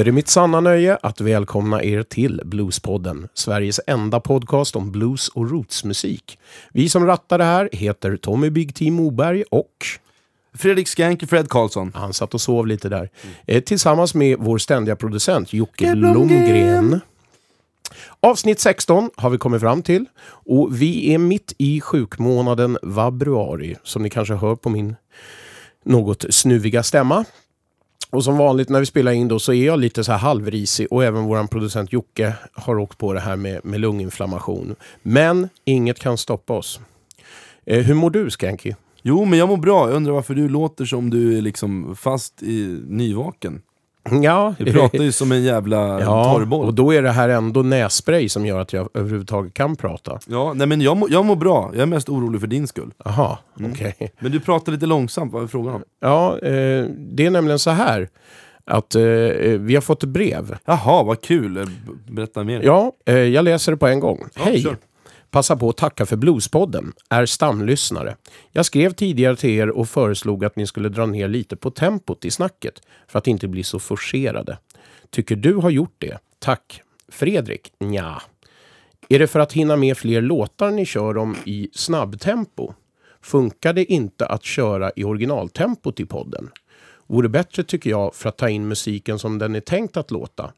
är det mitt sanna nöje att välkomna er till Bluespodden, Sveriges enda podcast om blues och rootsmusik. Vi som rattar det här heter Tommy Big T Moberg och Fredrik Skank Fred Karlsson. han satt och sov lite där. Eh, tillsammans med vår ständiga producent Jocke Blomgren. Avsnitt 16 har vi kommit fram till och vi är mitt i sjukmånaden vabruari som ni kanske hör på min något snuviga stämma. Och som vanligt när vi spelar in då så är jag lite så här halvrisig och även våran producent Jocke har åkt på det här med, med lunginflammation. Men inget kan stoppa oss. Eh, hur mår du Skanky? Jo, men jag mår bra. Jag undrar varför du låter som du är liksom fast i nyvaken. Ja, Du pratar ju som en jävla ja torrboll. och då är det här ändå nässpray som gör att jag överhuvudtaget kan prata. Ja, nej men jag, jag mår bra. Jag är mest orolig för din skull. Jaha, Mm. okej. Men du pratar lite långsamt, vad är frågan om? Ja, eh, det är nämligen så här att eh, vi har fått brev. Jaha, vad kul. Eh, Berätta mer. Ja, eh, jag läser det på en gång. Ja, Hej! kör. Passa på att tacka för Bluespodden. Är stamlyssnare. Jag skrev tidigare till er och föreslog att ni skulle dra ner lite på tempot i snacket för att inte bli så forcerade. Tycker du har gjort det? Tack. Fredrik? Nja. Är det för att hinna med fler låtar ni kör om i snabbtempo? Funkar det inte att köra i originaltempot i podden? Vore bättre tycker jag för att ta in musiken som den är tänkt att låta.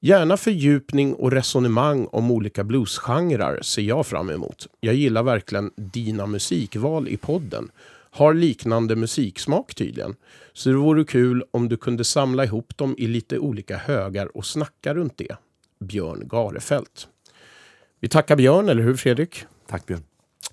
Gärna fördjupning och resonemang om olika bluesgenrer ser jag fram emot. Jag gillar verkligen dina musikval i podden. Har liknande musiksmak tydligen. Så det vore kul om du kunde samla ihop dem i lite olika högar och snacka runt det. Björn Garefelt. Vi tackar Björn, eller hur Fredrik? Tack Björn.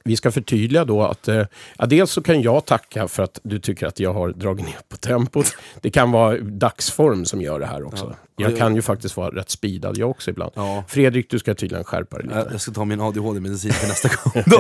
Vi ska förtydliga då att eh, ja, dels så kan jag tacka för att du tycker att jag har dragit ner på tempot. Det kan vara dagsform som gör det här också. Ja. Jag Ja. kan ju faktiskt vara rätt speedad jag också ibland. Ja. Fredrik, du ska tydligen skärpa dig lite. jag ska ta min ADHD-medicin till nästa gång då.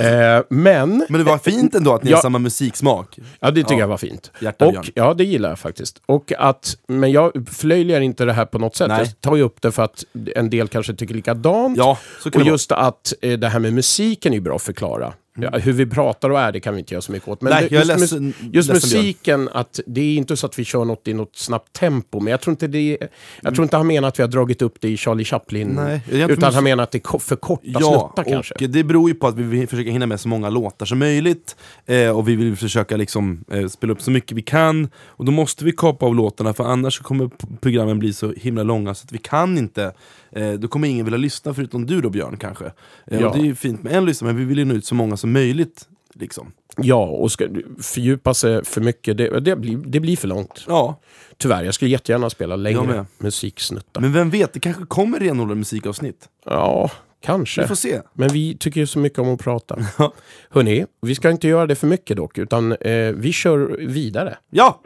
Eh, men, Men det var fint ändå att ni Ja. har samma musiksmak. ja det tycker Ja. jag var fint. Hjärta. Och, ja, det gillar jag faktiskt. Och att, men jag förlöjligar inte det här på något sätt. Nej. Jag tar ju upp det för att en del kanske tycker likadant. Ja, så kan Och just att eh, det här med musiken är ju bra att förklara. Ja, hur vi pratar och är, det kan vi inte göra så mycket åt. Men Mm. Nej, det, just, ledsen- just Björn. musiken, att det är inte så att vi kör något i något snabbt tempo. Men jag tror inte, det, jag tror inte han menar att vi har dragit upp det i Charlie Chaplin. Nej, utan mus- han menar att det är för korta Ja, snuttar kanske. och det beror ju på att vi vill försöka hinna med så många låtar som möjligt. Eh, och vi vill försöka liksom, eh, spela upp så mycket vi kan. Och då måste vi kapa av låtarna för annars kommer programmen bli så himla långa så att vi kan inte. Eh, då kommer ingen vilja lyssna förutom du då Björn kanske. Eh, Ja. och det är ju fint med en lyssnare men vi vill ju nå ut så många som möjligt. Liksom. Ja, och ska fördjupa sig för mycket, det, det, blir, det blir för långt. Ja, Tyvärr, jag skulle jättegärna spela längre musiksnuttar. men vem vet, det kanske kommer renodlade musikavsnitt. Ja, Vi kanske. får se. Men vi tycker ju så mycket om att prata. Ja. Hörni, vi ska inte göra det för mycket dock, utan eh, vi kör vidare. Ja!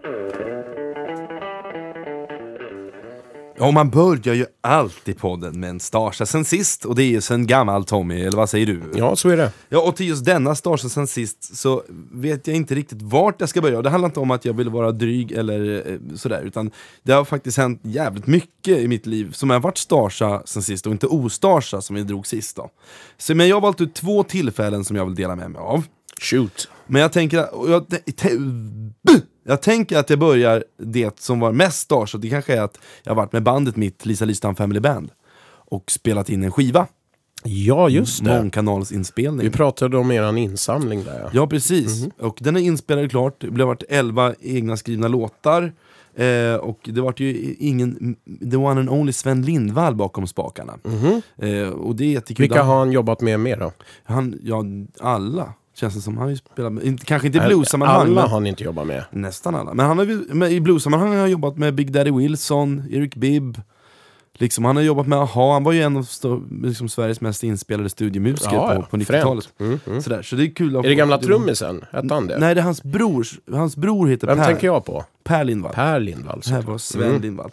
Ja, man börjar ju alltid podden med en starsa sen sist, och det är ju sen gammalt Tommy, eller vad säger du? Ja, så är det. Ja, och till just denna starsa sen sist så vet jag inte riktigt vart jag ska börja. Och Det handlar inte om att jag vill vara dryg eller eh, sådär, utan det har faktiskt hänt jävligt mycket i mitt liv som har varit starsa sen sist och inte ostarsa som vi drog sist då. Så, men jag har valt ut två tillfällen som jag vill dela med mig av. Shoot. Men jag tänker, jag, jag tänker att jag börjar det som var mest stars, och det kanske är att jag har varit med bandet mitt, Lisa Listan Family Band, och spelat in en skiva. Ja, just det. Mångkanalsinspelning. Vi pratade om eran insamling där. Ja. Ja, precis. Och den är inspelad klart, det blev varit 11 egna skrivna låtar. Eh, och det var ju ingen, the one and only Sven Lindvall bakom spakarna. Eh, och det är jättekul. Vilka har han jobbat med mer då? Han, ja, alla. Känns det som. Han med, inte, kanske inte i blues-sammanhang. Alla har han inte jobbat med. Nästan alla. Men han har, men i blues-sammanhang har han jobbat med Big Daddy Wilson, Eric Bibb. Liksom, han har jobbat med AHA, han var ju en av liksom, Sveriges mest inspelade studiomusiker Ja, på, på 90-talet. Mm, mm. Sådär, så det är kul att Är det gamla trummisen? Hette han det? Nej, det är hans bror. Hans bror heter Vem Per, tänker jag på? per Lindvall. Per Lindvall. Det här var Sven Mm. Lindvall.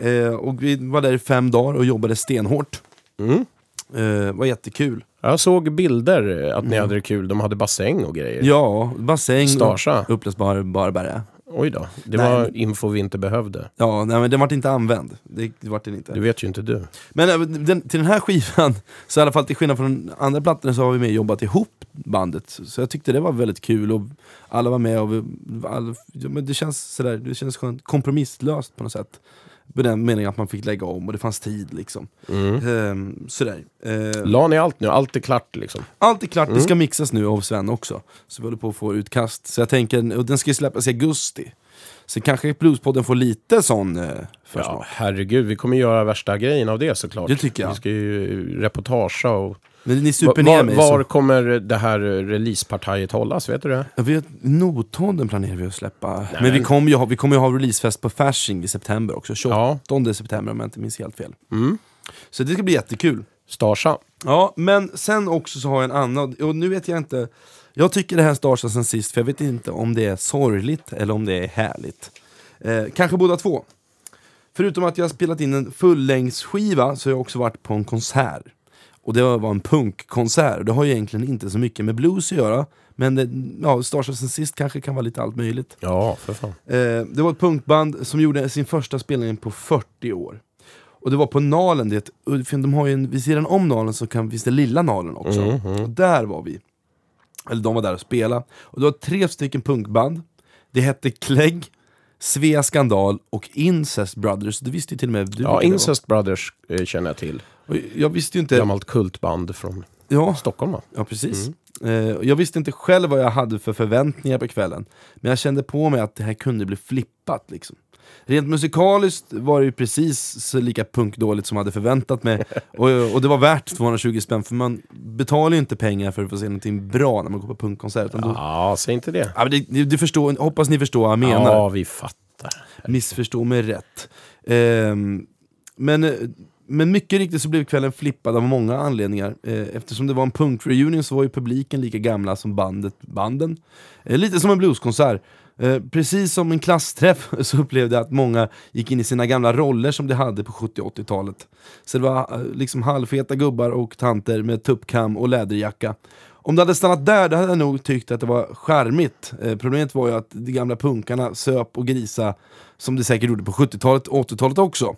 Eh, och vi var där i fem dagar och jobbade stenhårt. Mm. Eh, var jättekul. Jag såg bilder eh, att ni hade det kul. De hade bassäng och grejer. Mm. Ja, bassäng, Starsa. upplösbar barbara. Oj då. Det Nej, var info vi inte behövde. Ja, nej, men den vart inte använd. Det, det vart den inte. Det vet ju inte du. Men äh, den, till den här skivan, så i alla fall till skillnad från andra plattorna så har vi med jobbat ihop bandet. Så jag tyckte det var väldigt kul och alla var med och vi, men det känns sådär, det känns skönt, kompromisslöst på något sätt. På den meningen att man fick lägga om och det fanns tid liksom. Ehm, sådär. Ehm, La ni allt nu? Allt är klart liksom? allt är klart, det ska mixas nu av Sven också. Så vi håller på att få utkast. Så jag tänker, och den ska ju släppas i augusti. Så kanske Bluespodden får lite sån eh, försmak. Ja, herregud. Vi kommer göra värsta grejen av det såklart. Det tycker jag. Vi ska ju reportagea och... Men ni super ner var, mig. var så. kommer det här releasepartiet hållas? Vet du det? Jag vet, Notodden planerar vi att släppa. Men vi kommer ju ha, vi kommer ju ha releasefest på Fasching i september också. 28 september om jag inte minns helt fel. Mm. Så det ska bli jättekul. Starsa. Ja, men sen också så har jag en annan, och nu vet jag inte Jag tycker det här Starsa sen sist, för jag vet inte om det är sorgligt eller om det är härligt eh, Kanske båda två Förutom att jag har spelat in en fullängdsskiva så har jag också varit på en konsert Och det var en punkkonsert, det har ju egentligen inte så mycket med blues att göra Men det, ja, Starsa sen sist kanske kan vara lite allt möjligt Ja, för fan. Eh, det var ett punkband som gjorde sin första spelning på 40 år. Och det var på Nalen, det, de har ju en, vid sidan om Nalen så kan, finns det lilla Nalen också. Och där var vi. Eller de var där och spelade. Och det var tre stycken punkband. Det hette Clegg, Svea Skandal och Incest Brothers. Det visste ju till och med du. Ja. Incest Brothers eh, känner jag till. Jag visste ju inte... Gammalt kultband från Ja, Stockholm va? Ja, precis. Eh, jag visste inte själv vad jag hade för förväntningar på kvällen. Men jag kände på mig att det här kunde bli flippat. Liksom. Rent musikaliskt var det ju precis så lika punkdåligt som jag hade förväntat mig. Och, och det var värt 220 spänn, för man betalar ju inte pengar för att få se någonting bra när man går på punkkonsert. då- Ja, säg inte det. Ja, men det, det, det förstår, hoppas ni förstår vad jag menar. Ja, vi fattar. Missförstå mig rätt. Ehm, men, eh, men mycket riktigt så blev kvällen flippad av många anledningar. Eh, eftersom det var en punkreunion så var ju publiken lika gamla som bandet, banden. Eh, lite som en blueskonsert. Eh, precis som en klassträff så upplevde jag att många gick in i sina gamla roller som de hade på 70 och 80-talet. Så det var liksom halvfeta gubbar och tanter med tuppkam och läderjacka. Om det hade stannat där, då hade jag nog tyckt att det var charmigt. Eh, problemet var ju att de gamla punkarna söp och grisa som det säkert gjorde på 70-talet och 80-talet också.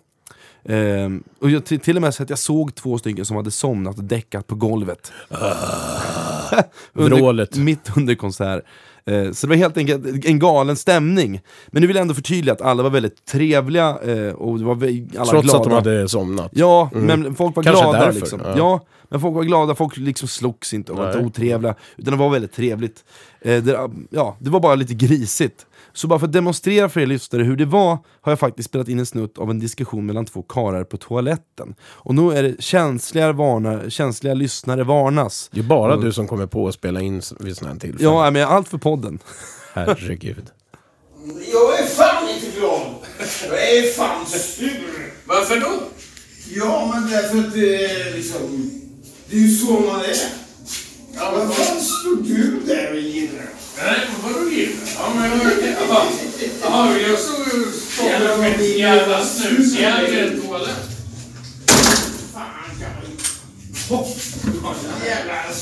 Ehm, och jag, till, till och med så att jag såg två stycken som hade somnat och däckat på golvet. Vrålet. Mitt under konsert. Eh, så det var helt enkelt en galen stämning. Men nu vill jag ändå förtydliga att alla var väldigt trevliga eh, och det var alla Trots glada. att de hade somnat. Ja, men folk var Kanske glada därför, liksom. ja. Ja. men folk var glada, folk liksom slogs inte och var inte otrevliga. Utan det var väldigt trevligt. Eh, det, ja, det var bara lite grisigt. Så bara för att demonstrera för er lyssnare hur det var, har jag faktiskt spelat in en snutt av en diskussion mellan två karar på toaletten. Och nu är det känsliga, varnar, känsliga lyssnare varnas. Det är bara du som kommer på att spela in vid sådana här tillfällen. Ja, men allt för podden. Herregud. Jag är fan inte glad. Jag är fan sur. Varför då? Ja, men därför att det är liksom... Det är ju så man är. Ja, vad fan står du där och gillar? Nej, men vadå gillar? Ja, men jag... Jaha, Jaha, jag ju stoppade med en jävla snusjävel i en toalett. Fan kan man.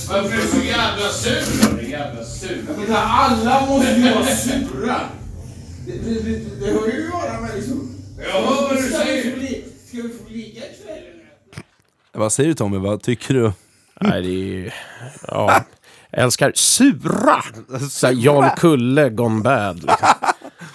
Varför är du så jävla sur då, din jävla sur? Jag menar, alla måste ju vara sura. Det, det, det, det hör ju att göra med liksom... Jag hör vad du säger. Ska vi få ligga ikväll eller? Vad säger du Tommy, vad tycker du? Nej, det är ju... Ja. Jag älskar sura! Såhär Jarl Kulle gone bad. Liksom.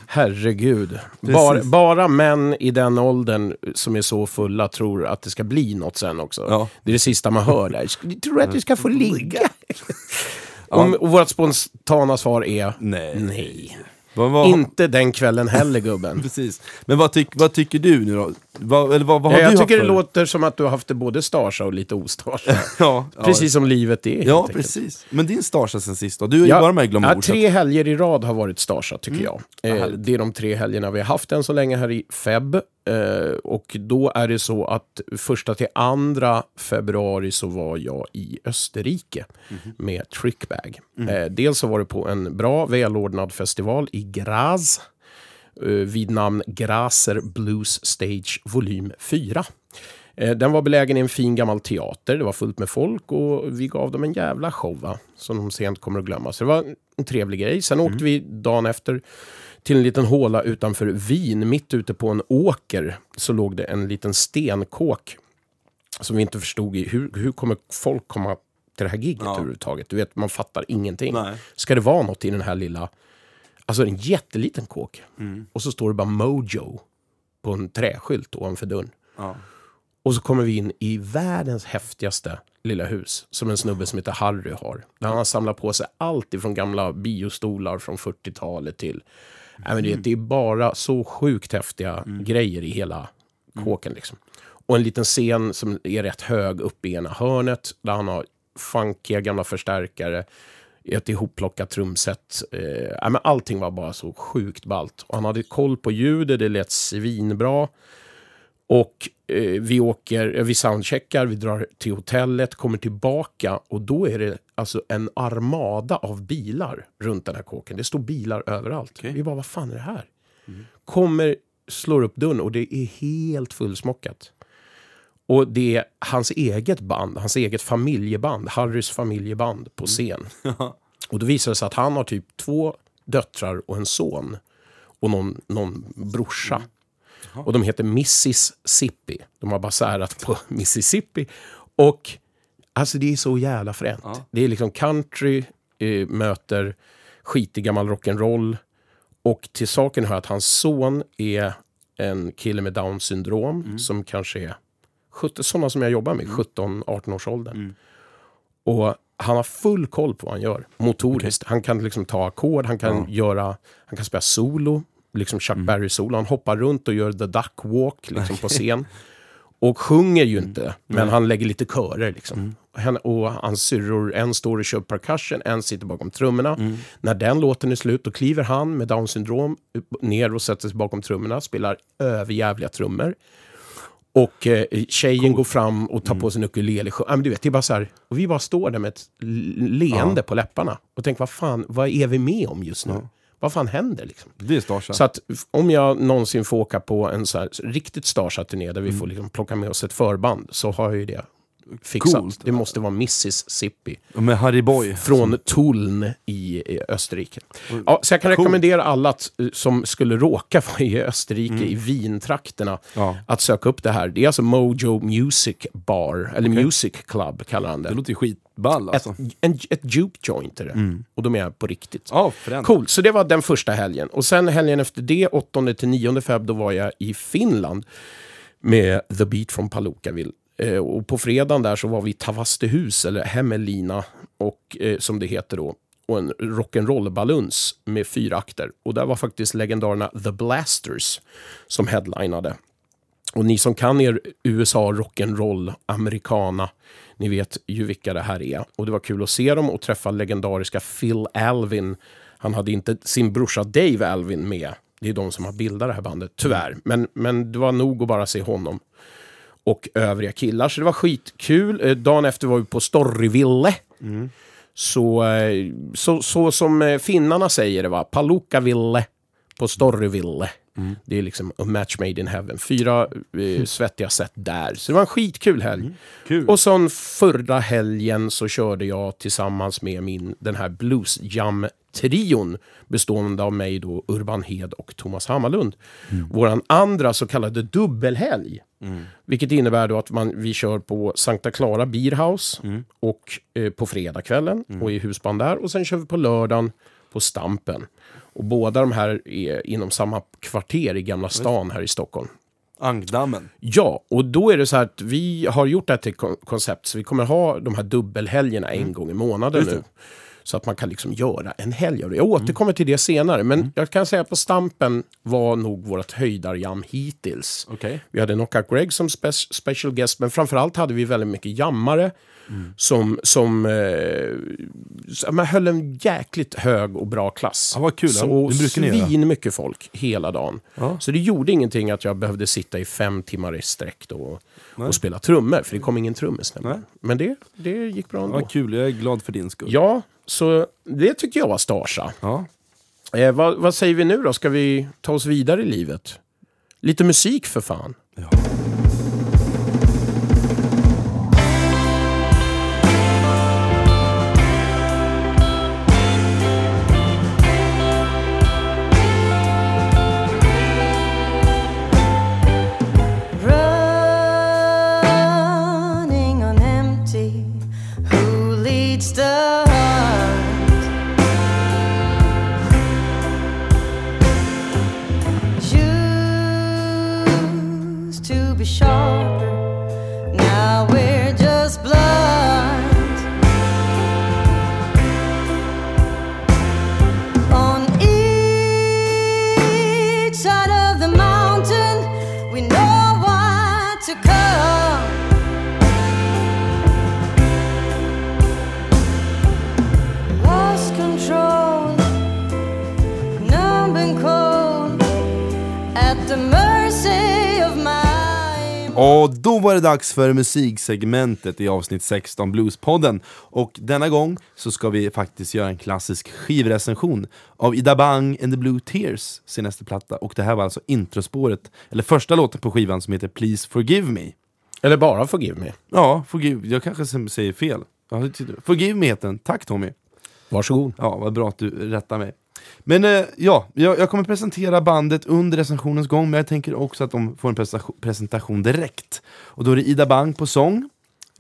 Herregud. Bara, bara män i den åldern som är så fulla tror att det ska bli något sen också. Ja. Det är det sista man hör där. Ska- Tror att du ska få ligga? Och, och vårt spontana svar är Nej. nej. Vad, vad, Inte den kvällen heller gubben. Precis. Men vad, tyck, vad tycker du nu då? Vad, eller vad, vad har Ja, jag du tycker det för- låter som att du har haft det både starsa och lite ostarsa. Ja, ja. Precis som livet är. Ja, enkelt. precis. Men din starsa sen sist då? Du har ju varit med i Glamour. ja, tre helger i rad har varit starsa tycker Mm. jag. Eh, det är de tre helgerna vi har haft än så länge här i Feb. Eh, och då är det så att första till andra februari så var jag i Österrike Mhm. med Trickbag. Mm. Eh, dels så var det på en bra välordnad festival i Graz eh, vid namn Graser Blues Stage volym 4. Eh, Den var belägen i en fin gammal teater. Det var fullt med folk och vi gav dem en jävla show va? som de sent kommer att glömma. Så det var en trevlig grej. Sen åkte vi dagen efter till en liten håla utanför Wien. Mitt ute på en åker så låg det en liten stenkåk som vi inte förstod i. Hur, hur kommer folk komma till det här giget överhuvudtaget? Du vet, man fattar ingenting. Nej. Ska det vara något i den här lilla... Alltså en jätteliten kåk. Mm. Och så står det bara Mojo på på en träskylt ovanför dörren. Ja. Och så kommer vi in i världens häftigaste lilla hus som en snubbe som heter Harry har. Där han har samlat på sig allt ifrån gamla biostolar från 40-talet till... Nej, men det, det är bara så sjukt häftiga grejer i hela kåken. Liksom. Och en liten scen som är rätt hög uppe i ena hörnet där han har funkiga gamla förstärkare, ett ihopplockat trumset. Eh, allting var bara så sjukt ballt. Och han hade koll på ljudet, det lät svinbra. Och eh, vi åker, eh, vi soundcheckar, vi drar till hotellet, kommer tillbaka och då är det alltså en armada av bilar runt den här kåken. Det står bilar överallt. Okej. Vi bara, vad fan är det här? Kommer, slår upp dörren och det är helt fullsmockat. Och det är hans eget band, hans eget familjeband, Harrys familjeband på scen. Och då visar det sig att han har typ två döttrar och en son. Och någon, någon brorsa. Och de heter Mississippi. De har bara särat på Mississippi. Och alltså det är så jävla fränt. Det är liksom country eh, möter skitig gammal rock'n'roll. Och till saken hör att hans son är en kille med down syndrom som kanske är 17, sådana som jag jobbar med, 17-18 års åldern. Och han har full koll på vad han gör motoriskt. Han kan liksom ta ackord, han kan göra, han kan spela solo, liksom Chuck Berry-solo. Han hoppar runt och gör the duck walk liksom på scen. Och sjunger ju inte, men han lägger lite körer. Liksom. Henne- Och hans syrror, en står och kör percussion, en sitter bakom trummorna. När den låten är slut, då kliver han med down syndrom ner och sätter sig bakom trummorna, spelar överjävliga trummor. Och eh, tjejen går fram och tar på sig en ukulele. Ja, men du vet, det är bara så här, och vi bara står där med ett leende på läpparna och tänker, vad fan, vad är vi med om just nu? Vad fan händer liksom? Det är Starsa. Så att om jag någonsin får åka på en så här riktigt Starsa-turné där vi får liksom plocka med oss ett förband så har jag ju det fixat. Coolt. Det måste vara Mississippi. Med Harry Boy. Från Tulln i, Österrike. Ja, så jag kan rekommendera alla att, eh, som skulle råka vara i Österrike, i Wien-trakterna, Mm. Ja. att söka upp det här. Det är alltså Mojo Music Bar, eller Music Club kallar han det. Det låter ju skitball ett, alltså. en, ett juke joint är det. Och de är på riktigt. Ja, fränt. Coolt, så det var den första helgen. Och sen helgen efter det, 8 till 9 feb, då var jag i Finland med The Beat från Palookaville. Eh, och på fredagen där så var vi i Tavastehus, eller Hemmelina, och, eh, som det heter då. Och en rock'n'roll-baluns med fyra akter. Och där var faktiskt legendarerna The Blasters som headlinade. Och ni som kan er USA rock'n'roll, americana, ni vet ju vilka det här är. Och det var kul att se dem och träffa legendariska Phil Alvin. Han hade inte sin brorsa Dave Alvin med. Det är de som har bildat det här bandet, tyvärr. Men, men det var nog att bara se honom och övriga killar. Så det var skitkul. Eh, Dagen efter var vi på Storyville. Så, eh, så, så som eh, finnarna säger det, va? Palukaville på Storyville. Det är liksom a match made in heaven. Fyra eh, svettiga set där. Så det var en skitkul helg. Kul. Och sen förra helgen så körde jag tillsammans med min, den här Blues Jam-trion bestående av mig då, Urban Hed och Thomas Hammarlund. Våran andra så kallade dubbelhelg. Vilket innebär då att man, vi kör på Sankta Clara Beer House och eh, på fredagskvällen och i husband där. Och sen kör vi på lördagen på Stampen. Och båda de här är inom samma kvarter i Gamla stan här i Stockholm. Ankdammen. Ja, och då är det så här att vi har gjort det här till kon- koncept, så vi kommer ha de här dubbelhelgerna en gång i månaden nu. Så att man kan liksom göra en helg av det. Jag återkommer till det senare, men jag kan säga att på Stampen var nog vårt höjdarjam hittills. Okej. Vi hade Knockout Greg som spe- special guest, men framförallt hade vi väldigt mycket jammare som, som eh, man höll en jäkligt hög och bra klass. Ja, vad kul. Så svin mycket folk hela dagen. Ja. Så det gjorde ingenting att jag behövde sitta i fem timmar i sträck då och, och spela trummor, för det kom ingen trummis Nej. Men det, det gick bra Ja, ändå. Vad kul, jag är glad för din skull. Ja, så det tycker jag var Starsa. Ja. Eh, vad, vad säger vi nu då? Ska vi ta oss vidare i livet? Lite musik för fan. running Och då var det dags för musiksegmentet i avsnitt 16 Bluespodden. Och denna gång så ska vi faktiskt göra en klassisk skivrecension av Ida Bang and the Blue Tears senaste platta. Och det här var alltså introspåret, eller första låten på skivan som heter Please Forgive Me. Eller bara Forgive Me. Ja, forgive, jag kanske säger fel. Forgive Me heter den. Tack Tommy. Varsågod. Ja, vad bra att du rättar mig. Men eh, ja, jag, jag kommer presentera bandet under recensionens gång, men jag tänker också att de får en presentation, presentation direkt. Och då är det Ida Bang på sång,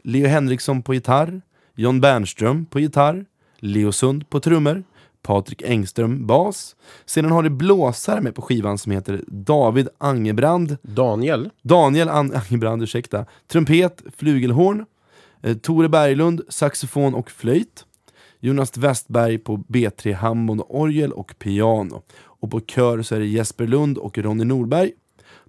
Leo Henriksson på gitarr, John Bernström på gitarr, Leo Sund på trummor, Patrik Engström bas. Sedan har det blåsare med på skivan som heter David Angebrand, Daniel. Daniel An- Angebrand, ursäkta, trumpet, flugelhorn, eh, Tore Berglund, saxofon och flöjt, Jonas Westberg på B3 Hammond, orgel och piano. Och på kör så är det Jesper Lund och Ronny Norberg.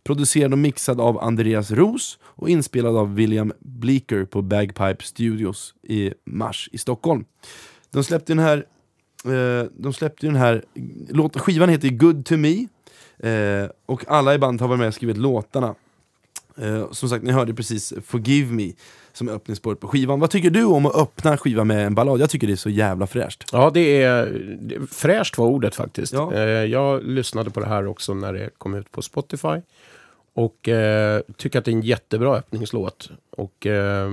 Producerad och mixad av Andreas Ros och inspelad av William Bleeker på Bagpipe Studios i mars i Stockholm. De släppte den här, eh, de släppte den här låt, skivan heter Good To Me eh, och alla i bandet har varit med och skrivit låtarna. Eh, som sagt, ni hörde precis Forgive Me som är öppningsspåret på skivan. Vad tycker du om att öppna en skiva med en ballad? Jag tycker det är så jävla fräscht. Ja, det är fräscht var ordet faktiskt. Ja. Eh, jag lyssnade på det här också när det kom ut på Spotify. Och eh, tycker att det är en jättebra öppningslåt. Och eh,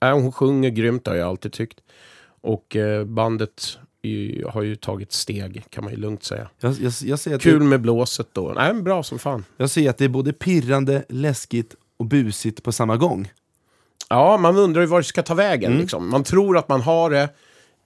äh, hon sjunger grymt har jag alltid tyckt. Och eh, bandet i, har ju tagit steg kan man ju lugnt säga. Jag, jag, jag, att Kul det, med blåset då. Nej, men bra som fan. jag säger att det är både pirrande, läskigt och busigt på samma gång. Ja, man undrar ju var det ska ta vägen. Liksom. Man tror att man har det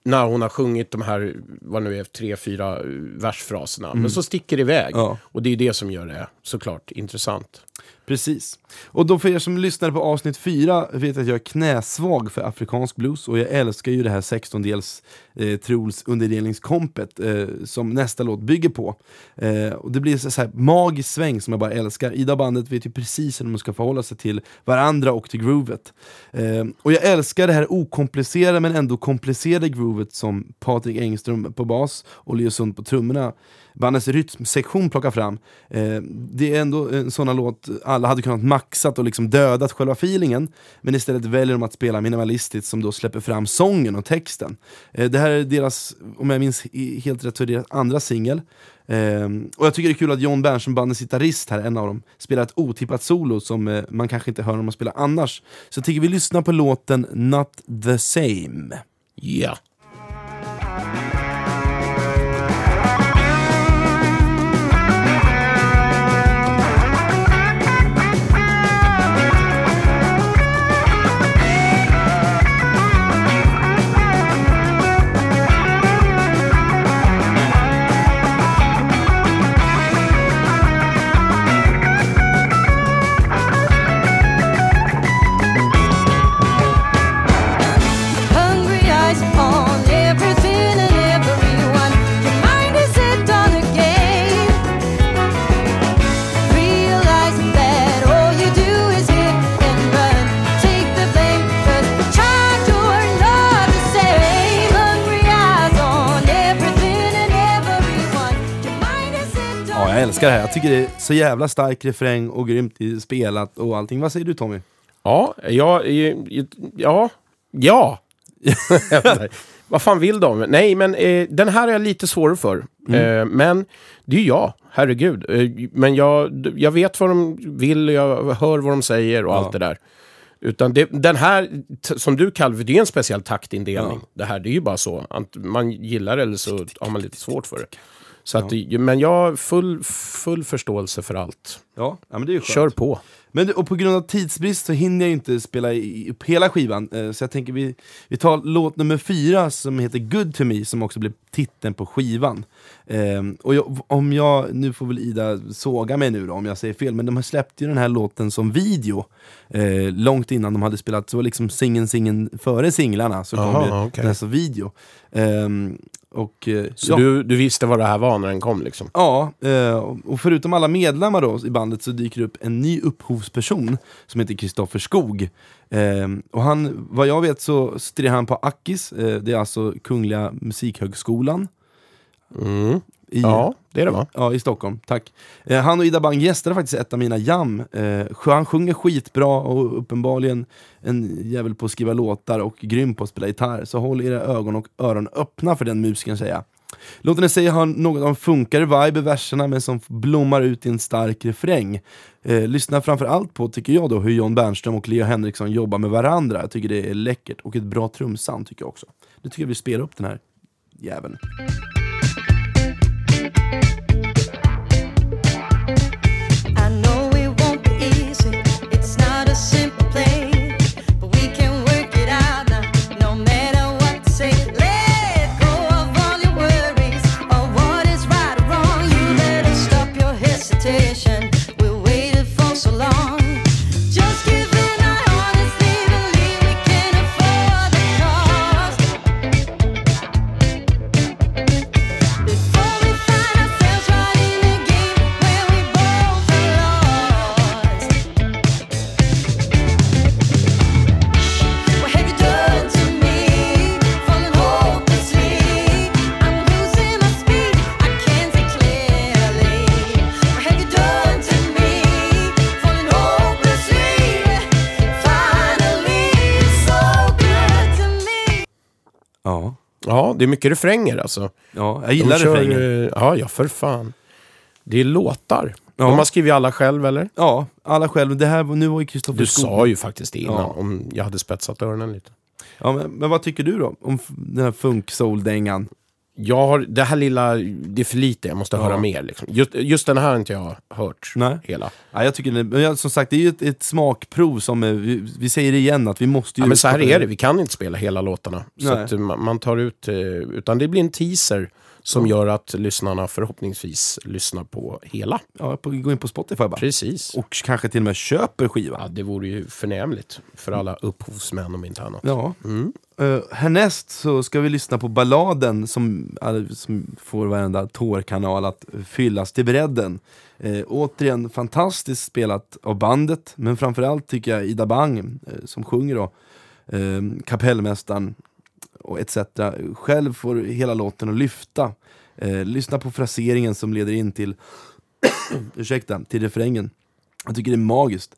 när hon har sjungit de här, vad nu är, tre, fyra eh, versfraserna. Men så sticker det iväg. Ja. Och det är det som gör det såklart intressant. Precis. Och då för er som lyssnade på avsnitt 4 vet jag att jag är knäsvag för afrikansk blues och jag älskar ju det här 16-dels eh, Truls underdelningskompet eh, som nästa låt bygger på. Eh, och det blir så, här magisk sväng som jag bara älskar. Ida och bandet vet ju precis hur de ska förhålla sig till varandra och till groovet. Eh, och jag älskar det här okomplicerade men ändå komplicerade groovet som Patrik Engström på bas och Leo Sund på trummorna bandets rytmsektion plockar fram. Eh, det är ändå en sån låt alla hade kunnat maxat och liksom dödat själva feelingen, men istället väljer de att spela minimalistiskt som då släpper fram sången och texten. Eh, det här är deras, om jag minns helt rätt, så är deras andra singel. Eh, och jag tycker det är kul att John Bernström, bandets gitarrist här, en av dem, spelar ett otippat solo som eh, man kanske inte hör när man spelar annars. Så jag tycker vi lyssnar på låten Not the same. Ja. Yeah. Älskar det här. Jag tycker det är så jävla stark refräng och grymt spelat och allting. Vad säger du Tommy? Ja, ja, ja, ja. Vad fan vill de? Nej, men eh, den här är jag lite svårare för. Eh, men det är ju jag, herregud. Eh, men jag, jag vet vad de vill, jag hör vad de säger och allt det där. Utan det, den här, som du kallar det är en speciell taktindelning. Det här, det är ju bara så. Man gillar det eller så har man lite svårt för det. Så att, Men jag har full, full förståelse för allt. Ja, ja men det är ju skönt. Kör på. Men, och på grund av tidsbrist så hinner jag inte spela upp hela skivan, eh, så jag tänker vi, vi tar låt nummer fyra som heter Good to me, som också blev titeln på skivan. Eh, och jag, om jag, nu får väl Ida såga mig nu då om jag säger fel, men de har släppt ju den här låten som video eh, långt innan de hade spelat, så var liksom singeln, singeln före singlarna så kom Aha, ju okej. den som video. Ehm, och, eh, Så ja. du, du visste vad det här var när den kom liksom? Ja, eh, och förutom alla medlemmar då i bandet så dyker det upp en ny upphovsperson som heter Kristoffer Skog. Eh, och han, vad jag vet så studerar han på Akis, det är alltså Kungliga Musikhögskolan. Mm. I, Ja, det är det va? Ja, i Stockholm. Tack. Eh, han och Ida Bang gästade faktiskt ett av mina jam. Eh, han sjunger skitbra och uppenbarligen en jävel på att skriva låtar och grym på att spela gitarr. Så håll era ögon och öron öppna för den musikern säger jag. Låten i sig har något av en funkare vibe i verserna men som blommar ut i en stark refräng. Eh, lyssna framförallt på, tycker jag då, hur John Bernström och Leo Henriksson jobbar med varandra. Jag tycker det är läckert och ett bra trumsound tycker jag också. Nu tycker jag vi spelar upp den här jäveln. Ja, det är mycket refränger alltså. ja jag gillar kör, refrängen. eh, Ja, ja för fan. Det är låtar. Ja. De har skrivit alla själv eller? Ja, alla själv. Det här, nu var ju Kristoffer Du Skog- sa ju faktiskt det innan, Ja. om jag hade spetsat öronen lite. Ja, men, men vad tycker du då? Om den här funk-soul-dängan? Jag har, det här lilla, det är för lite, jag måste Ja. höra mer. Liksom. Just, just den här har inte jag hört Nej. hela. Ja, jag tycker men som sagt, det är ju ett, ett smakprov som, vi, vi säger igen, att vi måste ju... Ja, men så här är det, vi kan inte spela hela låtarna. Så Nej. att eh, man, man tar ut, eh, utan det blir en teaser som gör att lyssnarna förhoppningsvis lyssnar på hela. Ja, på, gå in på Spotify bara. Precis. Och kanske till och med köper skivan. Ja, det vore ju förnämligt för alla upphovsmän om inte annat. Ja. Mm. Uh, härnäst så ska vi lyssna på balladen som, all- som får varenda tårkanal att fyllas till bredden. Eh, återigen fantastiskt spelat av bandet, men framförallt tycker jag Ida Bang eh, som sjunger då, eh, kapellmästaren och etc. Själv får hela låten att lyfta. Eh, lyssna på fraseringen som leder in till, ursäkta, till refrängen. Jag tycker det är magiskt.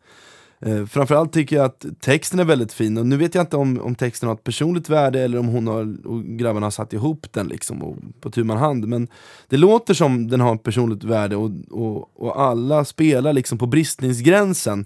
Eh, framförallt tycker jag att texten är väldigt fin, och nu vet jag inte om, om texten har ett personligt värde eller om hon har, och grabbarna har satt ihop den liksom och, på tu man hand, men det låter som den har ett personligt värde och, och, och alla spelar liksom på bristningsgränsen.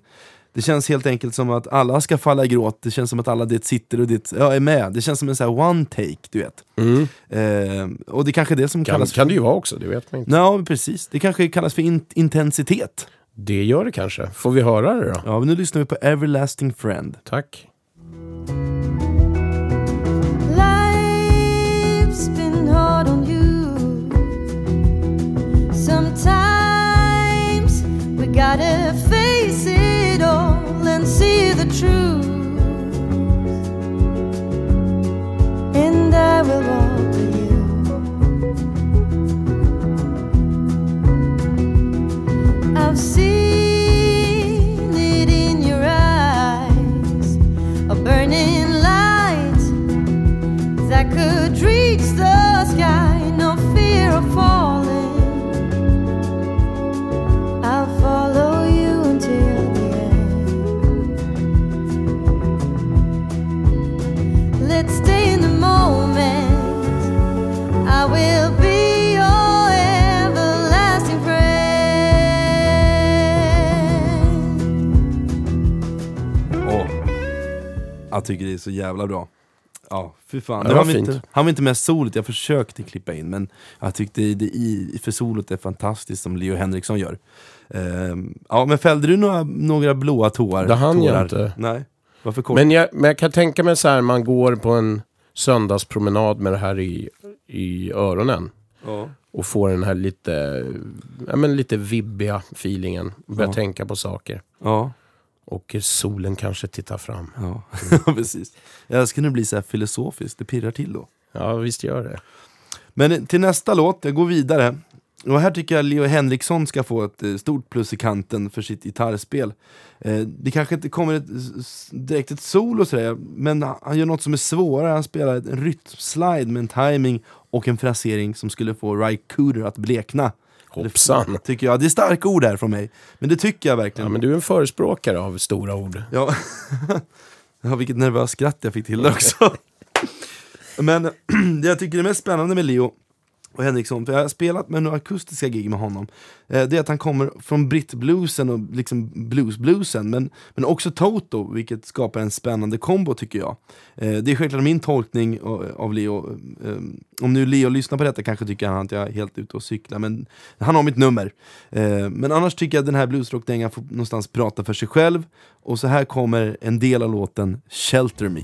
Det känns helt enkelt som att alla ska falla i gråt, det känns som att alla det sitter och det ja, är med. Det känns som en sån här one take, du vet. Mm. Eh, och det är kanske är det som Kan, kallas kan det ju vara också, det vet man inte. Ja, precis. Det kanske kallas för in- intensitet. Det gör det kanske. Får vi höra det då? Ja, men nu lyssnar vi på Everlasting Friend. Tack. Sometimes we gotta face it all and see the truth. And I will walk with you. I've seen jag tycker det är så jävla bra. Ja, fy fan. Ja, det det var inte, han var inte med solet, jag försökte klippa in men jag tyckte det i, för solet är fantastiskt som Leo Henriksson gör. Ehm, ja, men fällde du några, några blåa tårar? Det hann jag inte. Nej, varför kort? Men jag, men jag kan tänka mig så här, man går på en söndagspromenad med det här i, i öronen. ja. Och får den här lite, ja, men lite vibbiga feelingen. Börjar Ja. tänka på saker. ja, Och solen kanske tittar fram. ja. precis. Jag ska nu bli så här filosofiskt, det pirrar till då. Ja, visst gör det. Men till nästa låt, jag går vidare. Och här tycker jag Leo Henriksson ska få ett eh, stort plus i kanten för sitt gitarrspel. Eh, det kanske inte kommer ett, direkt ett solo sådär, men han gör något som är svårare. Han spelar en rytmslide med en timing och en frasering som skulle få Ry Cooder att blekna. Hoppsan. Det tycker jag. Det är starka ord här från mig, men det tycker jag verkligen. Ja, men du är en förespråkare av stora ord. Ja, ja vilket nervöst skratt jag fick till det också. Men det jag tycker är mest spännande med Leo och Henriksson, för jag har spelat med några akustiska gig med honom, eh, det är att han kommer från brittbluesen och liksom bluesbluesen, men, men också Toto, vilket skapar en spännande kombo tycker jag. Eh, Det är självklart min tolkning av Leo. Eh, Om nu Leo lyssnar på detta kanske tycker han att jag är helt ute och cyklar, men han har mitt nummer. Eh, Men annars tycker jag att den här bluesrockdängan får någonstans prata för sig själv, och så här kommer en del av låten Shelter Me.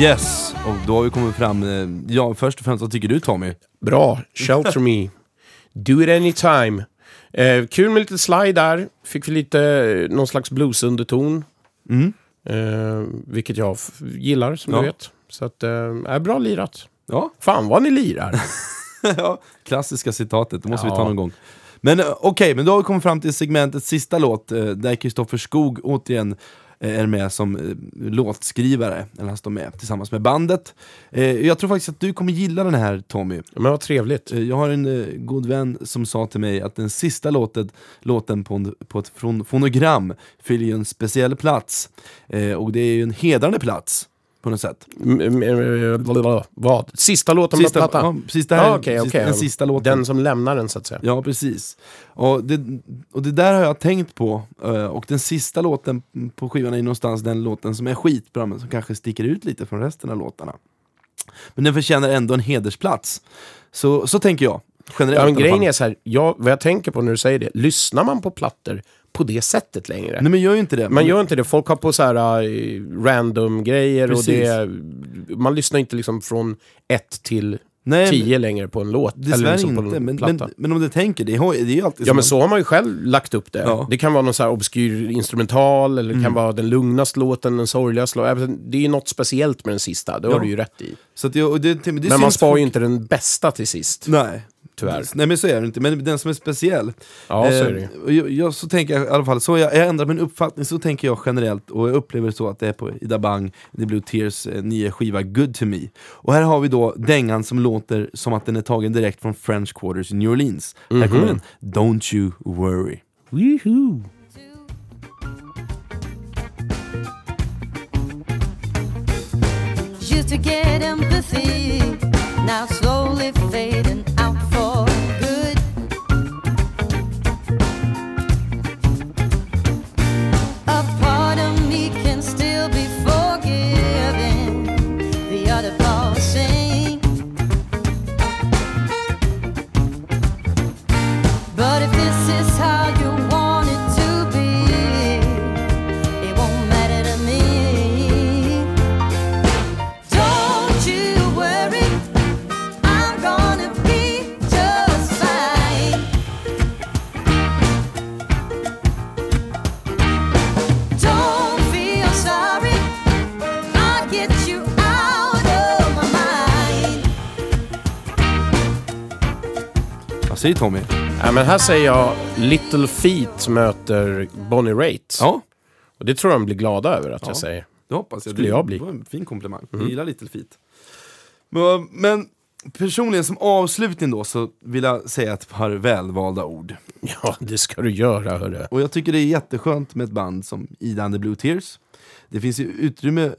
Yes, och då har vi kommit fram, eh, ja först och främst vad tycker du Tommy? Bra, Shelter Me. Do it anytime. Eh, kul med lite slide där. Fick vi lite, eh, någon slags bluesunderton. Mm. Eh, vilket jag gillar, som Ja. du vet. Så att, eh, är bra lirat. Ja, Fan vad ni lirar. ja, klassiska citatet, det måste vi Ja. ta någon gång. Men eh, okej, men då har vi kommit fram till segmentets sista låt, eh, där Kristoffer Skog återigen eh, är med som låtskrivare, eller han står med tillsammans med bandet. Jag tror faktiskt att du kommer gilla den här Tommy. Men vad trevligt. Jag har en god vän som sa till mig att den sista låten, låten på, en, på ett fon, fonogram fyller ju en speciell plats. Och det är ju en hedrande plats, på något sätt. Vad? Sista låten på plattan? ja, precis det här, sista- okej. den sista låten. Den som lämnar den så att säga. Ja, precis. Och det, och det där har jag tänkt på. eh, Och den sista låten på skivan är någonstans den låten som är skitbra, men som kanske sticker ut lite från resten av låtarna. Men den förtjänar ändå en hedersplats. Så, så tänker jag. Generellt Ja, men grejen är så här, jag, vad jag tänker på när du säger det, lyssnar man på plattor på det sättet längre? Nej men gör ju inte det. Man gör inte det. Folk har på så här uh, random grejer och det, man lyssnar inte liksom från ett till Nej, tio längre på en låt. Dessvärre liksom på inte, en men, platta. men, men om du tänker, det, har, det är ju alltid Ja men en- så har man ju själv lagt upp det. Ja. Det kan vara någon så här obskyr instrumental, eller det Mm. kan vara den lugnaste låten, den sorgligaste låten. Det är ju något speciellt med den sista, det har Ja. du ju rätt i. Så att det, det, det, det Men man syns spar ju inte den bästa till sist. Nej. Tyvärr. Nej men så är det inte, men den som är speciell. Ja, så är det. Eh, och jag, jag, så tänker jag i alla fall, så jag, jag ändrar min uppfattning, så tänker jag generellt och jag upplever så att det är på Ida Bang, The Blue Tears eh, nya skiva Good To Me. Och här har vi då dängan som låter som att den är tagen direkt från French Quarters i New Orleans. Här kommer den, Don't You Worry. Woohoo! To get empathy, säger Tommy? Ja, men här säger jag Little Feet möter Bonnie Raitt. Ja, Och det tror jag de blir glada över att Ja. jag säger. det hoppas jag. Skulle det jag bli. Det var en fin komplimang. Jag gillar Little Feet. Men, men personligen som avslutning då så vill jag säga ett par välvalda ord. Ja, det ska du göra hörru. Och jag tycker det är jätteskönt med ett band som Ida and the Blue Tears. Det finns ju utrymme... eh,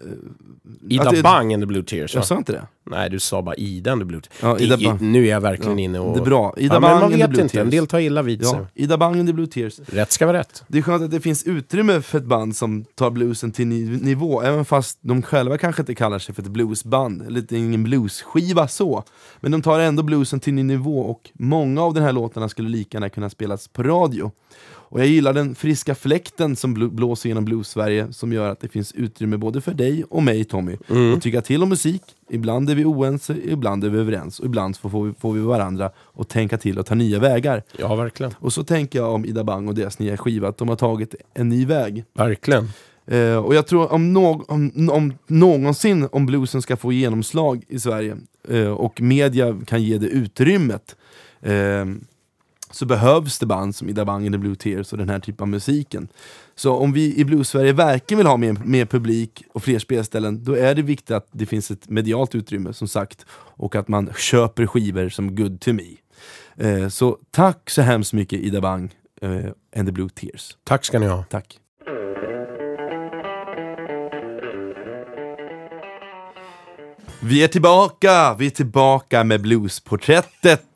Ida det- Bang and the Blue Tears. va? Jag sa inte det? Nej, du sa bara Ida and the Blue Tears. Ja, Ida I- Bang. Nu är jag verkligen Ja, inne och... det är bra. Ida ja, Bang men man vet inte, en Tears. del tar illa vid sig. Ja, Ida Bang and the Blue Tears. Rätt ska vara rätt. Det är skönt att det finns utrymme för ett band som tar bluesen till ny nivå, även fast de själva kanske inte kallar sig för ett bluesband, eller ingen bluesskiva så. Men de tar ändå bluesen till ny nivå och många av de här låtarna skulle lika gärna kunna spelas på radio. Och jag gillar den friska fläkten som bl- blåser genom blues-Sverige som gör att det finns utrymme både för dig och mig Tommy att tycka till om musik. Ibland är vi oense, ibland är vi överens och ibland får vi, får vi varandra att tänka till och ta nya vägar. Ja, verkligen. Och så tänker jag om Ida Bang och deras nya skiva, att de har tagit en ny väg. Verkligen. Eh, och jag tror om, nå- om, om någonsin om bluesen ska få genomslag i Sverige eh, och media kan ge det utrymmet eh, så behövs det band som Ida Bang and the Blue Tears och den här typen av musiken. Så om vi i Blues-Sverige verkligen vill ha mer, mer publik och fler spelställen, då är det viktigt att det finns ett medialt utrymme som sagt och att man köper skivor som Good to Me. Eh, så tack så hemskt mycket Ida Bang eh, and the Blue Tears. Tack ska ni ha. Tack. Vi är tillbaka! Vi är tillbaka med bluesporträttet!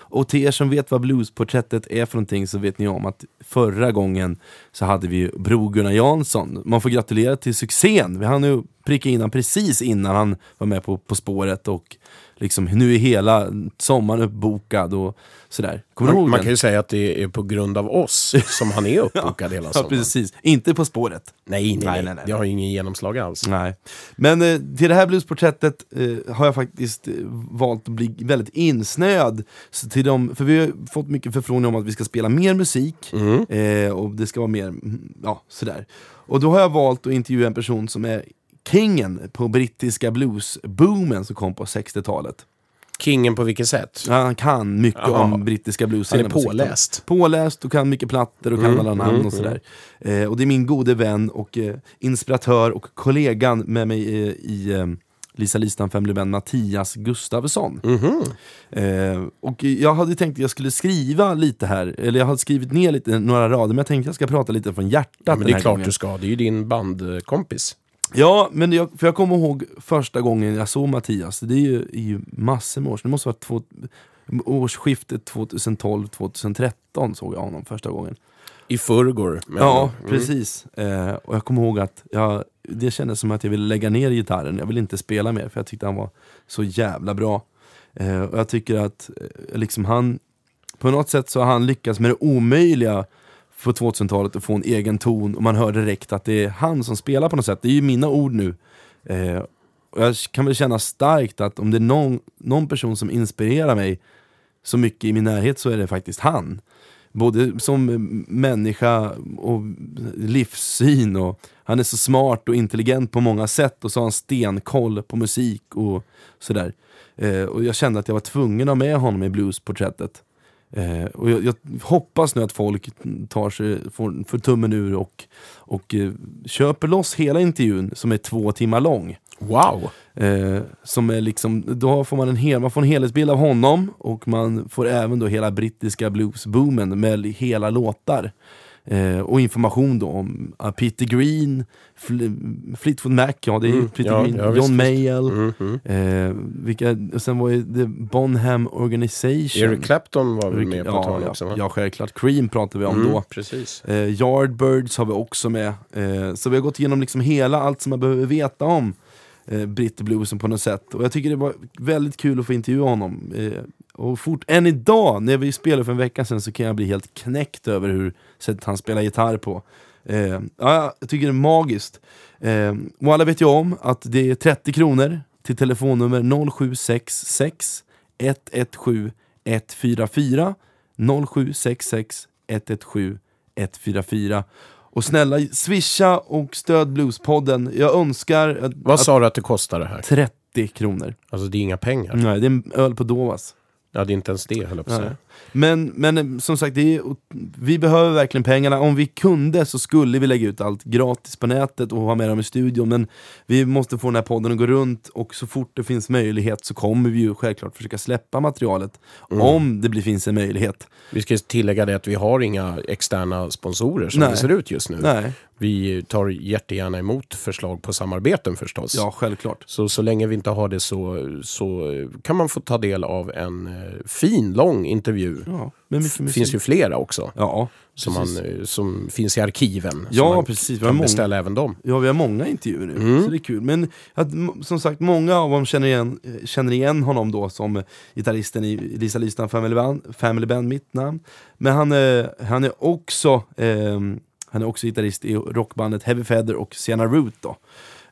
Och till er som vet vad bluesporträttet är för någonting så vet ni om att förra gången så hade vi ju Bro Gunnar Jansson. Man får gratulera till succén. Vi hann ju pricka in han precis innan han var med på På spåret och liksom nu är hela sommaren uppbokad och sådär. Kommer Man, man kan ju säga att det är på grund av oss som han är uppbokad hela Ja, sommaren. precis. Inte På spåret. Nej, nej, Nej, nej, nej. Det har ju ingen genomslag alls. Nej. Men eh, till det här bluesporträttet eh, har jag faktiskt eh, valt att bli väldigt insnöad. Så till dem, för vi har fått mycket förfrågningar om att vi ska spela mer musik, eh, och det ska vara mer, mm, ja sådär. Och då har jag valt att intervjua en person som är kingen på brittiska bluesboomen som kom på 60-talet. Kingen på vilket sätt? Ja, Han kan mycket Jaha. om brittiska Han bluesscenen. är på 60-talet. påläst. Påläst och kan mycket plattor och kan Mm, alla namn mm, och sådär. Eh, och det är min gode vän och eh, inspiratör och kollegan med mig eh, i eh, Lisa Listan Family Band, Mattias Gustavsson. Mhm. Eh, och jag hade tänkt att jag skulle skriva lite här, eller jag hade skrivit ner lite, några rader, men jag tänkte att jag ska prata lite från hjärtat Ja, men det är klart gången. du ska. Det är ju din bandkompis. Ja, men jag, för jag kommer ihåg första gången jag såg Mattias, det är ju, är ju massor med år sedan, det måste vara två, årsskiftet 2012-2013 såg jag honom första gången. I förrgår. Ja, Mm. precis. Eh, och jag kommer ihåg att jag, det kändes som att jag ville lägga ner gitarren, jag ville inte spela mer för jag tyckte han var så jävla bra. Eh, och jag tycker att eh, liksom han, på något sätt så har han lyckats med det omöjliga för 2000-talet och få en egen ton och man hör direkt att det är han som spelar på något sätt. Det är ju mina ord nu. Eh, och jag kan väl känna starkt att om det är någon, någon person som inspirerar mig så mycket i min närhet så är det faktiskt han. Både som människa och livssyn och han är så smart och intelligent på många sätt och så har han stenkoll på musik och sådär. Eh, och jag kände att jag var tvungen att ha med honom i bluesporträttet. Eh, och jag, jag hoppas nu att folk tar sig, får, får tummen ur och, och eh, köper loss hela intervjun som är två timmar lång. Wow! Eh, som är liksom, då får man en, hel, man får en helhetsbild av honom och man får även då hela brittiska bluesboomen med hela låtar. Eh, och information då om uh, Peter Green, Fl Fleetwood Mac, ja det är Mm, Peter ja, Green, ja, John. Mayall, Mm, mm. eh, vilka, och sen var The Bonham Organization. Eric Clapton var väl med på ja, ja, också? Va? ja, självklart. Cream pratar vi om Mm, då. Precis. Eh, Yardbirds har vi också med. Eh, så vi har gått igenom liksom hela, allt som man behöver veta om eh, Britbluesen på något sätt. Och jag tycker det var väldigt kul att få intervjua honom. Eh, och fort, än idag, när vi spelade för en vecka sedan, så kan jag bli helt knäckt över hur sättet han spelar gitarr på. Eh, ja, jag tycker det är magiskt. Eh, och alla vet ju om att det är 30 kronor till telefonnummer 0766 117 144 0766 117 144 och snälla swisha och stöd Bluespodden. Jag önskar att, Vad sa du att det kostar det här? 30 kronor. Alltså det är inga pengar. Nej, det är en öl på Dovas. Ja, det är inte ens det, höll jag på att säga. Men, men eh, som sagt, det är, vi behöver verkligen pengarna. Om vi kunde så skulle vi lägga ut allt gratis på nätet och ha med dem i studion. Men vi måste få den här podden att gå runt och så fort det finns möjlighet så kommer vi ju självklart försöka släppa materialet. Mm. Om det blir, finns en möjlighet. Vi ska tillägga det att vi har inga externa sponsorer som Nej. det ser ut just nu. Nej, Vi tar jättegärna emot förslag på samarbeten förstås. ja självklart. Så, så länge vi inte har det så, så kan man få ta del av en eh, fin, lång intervju. Ja, Det musik. finns ju flera också. Ja, Som, man, eh, som finns i arkiven. Ja, man precis. Vi har kan många- beställa även dem. Ja, vi har många intervjuer nu, Mm. så det är kul. Men att, som sagt, många av dem känner igen, eh, känner igen honom då som gitarristen i Lisa Lystam Family Band, Family Band, mitt namn. Men han, eh, han är också ehm, han är också gitarrist i rockbandet Heavy Feather och Sienna Root då.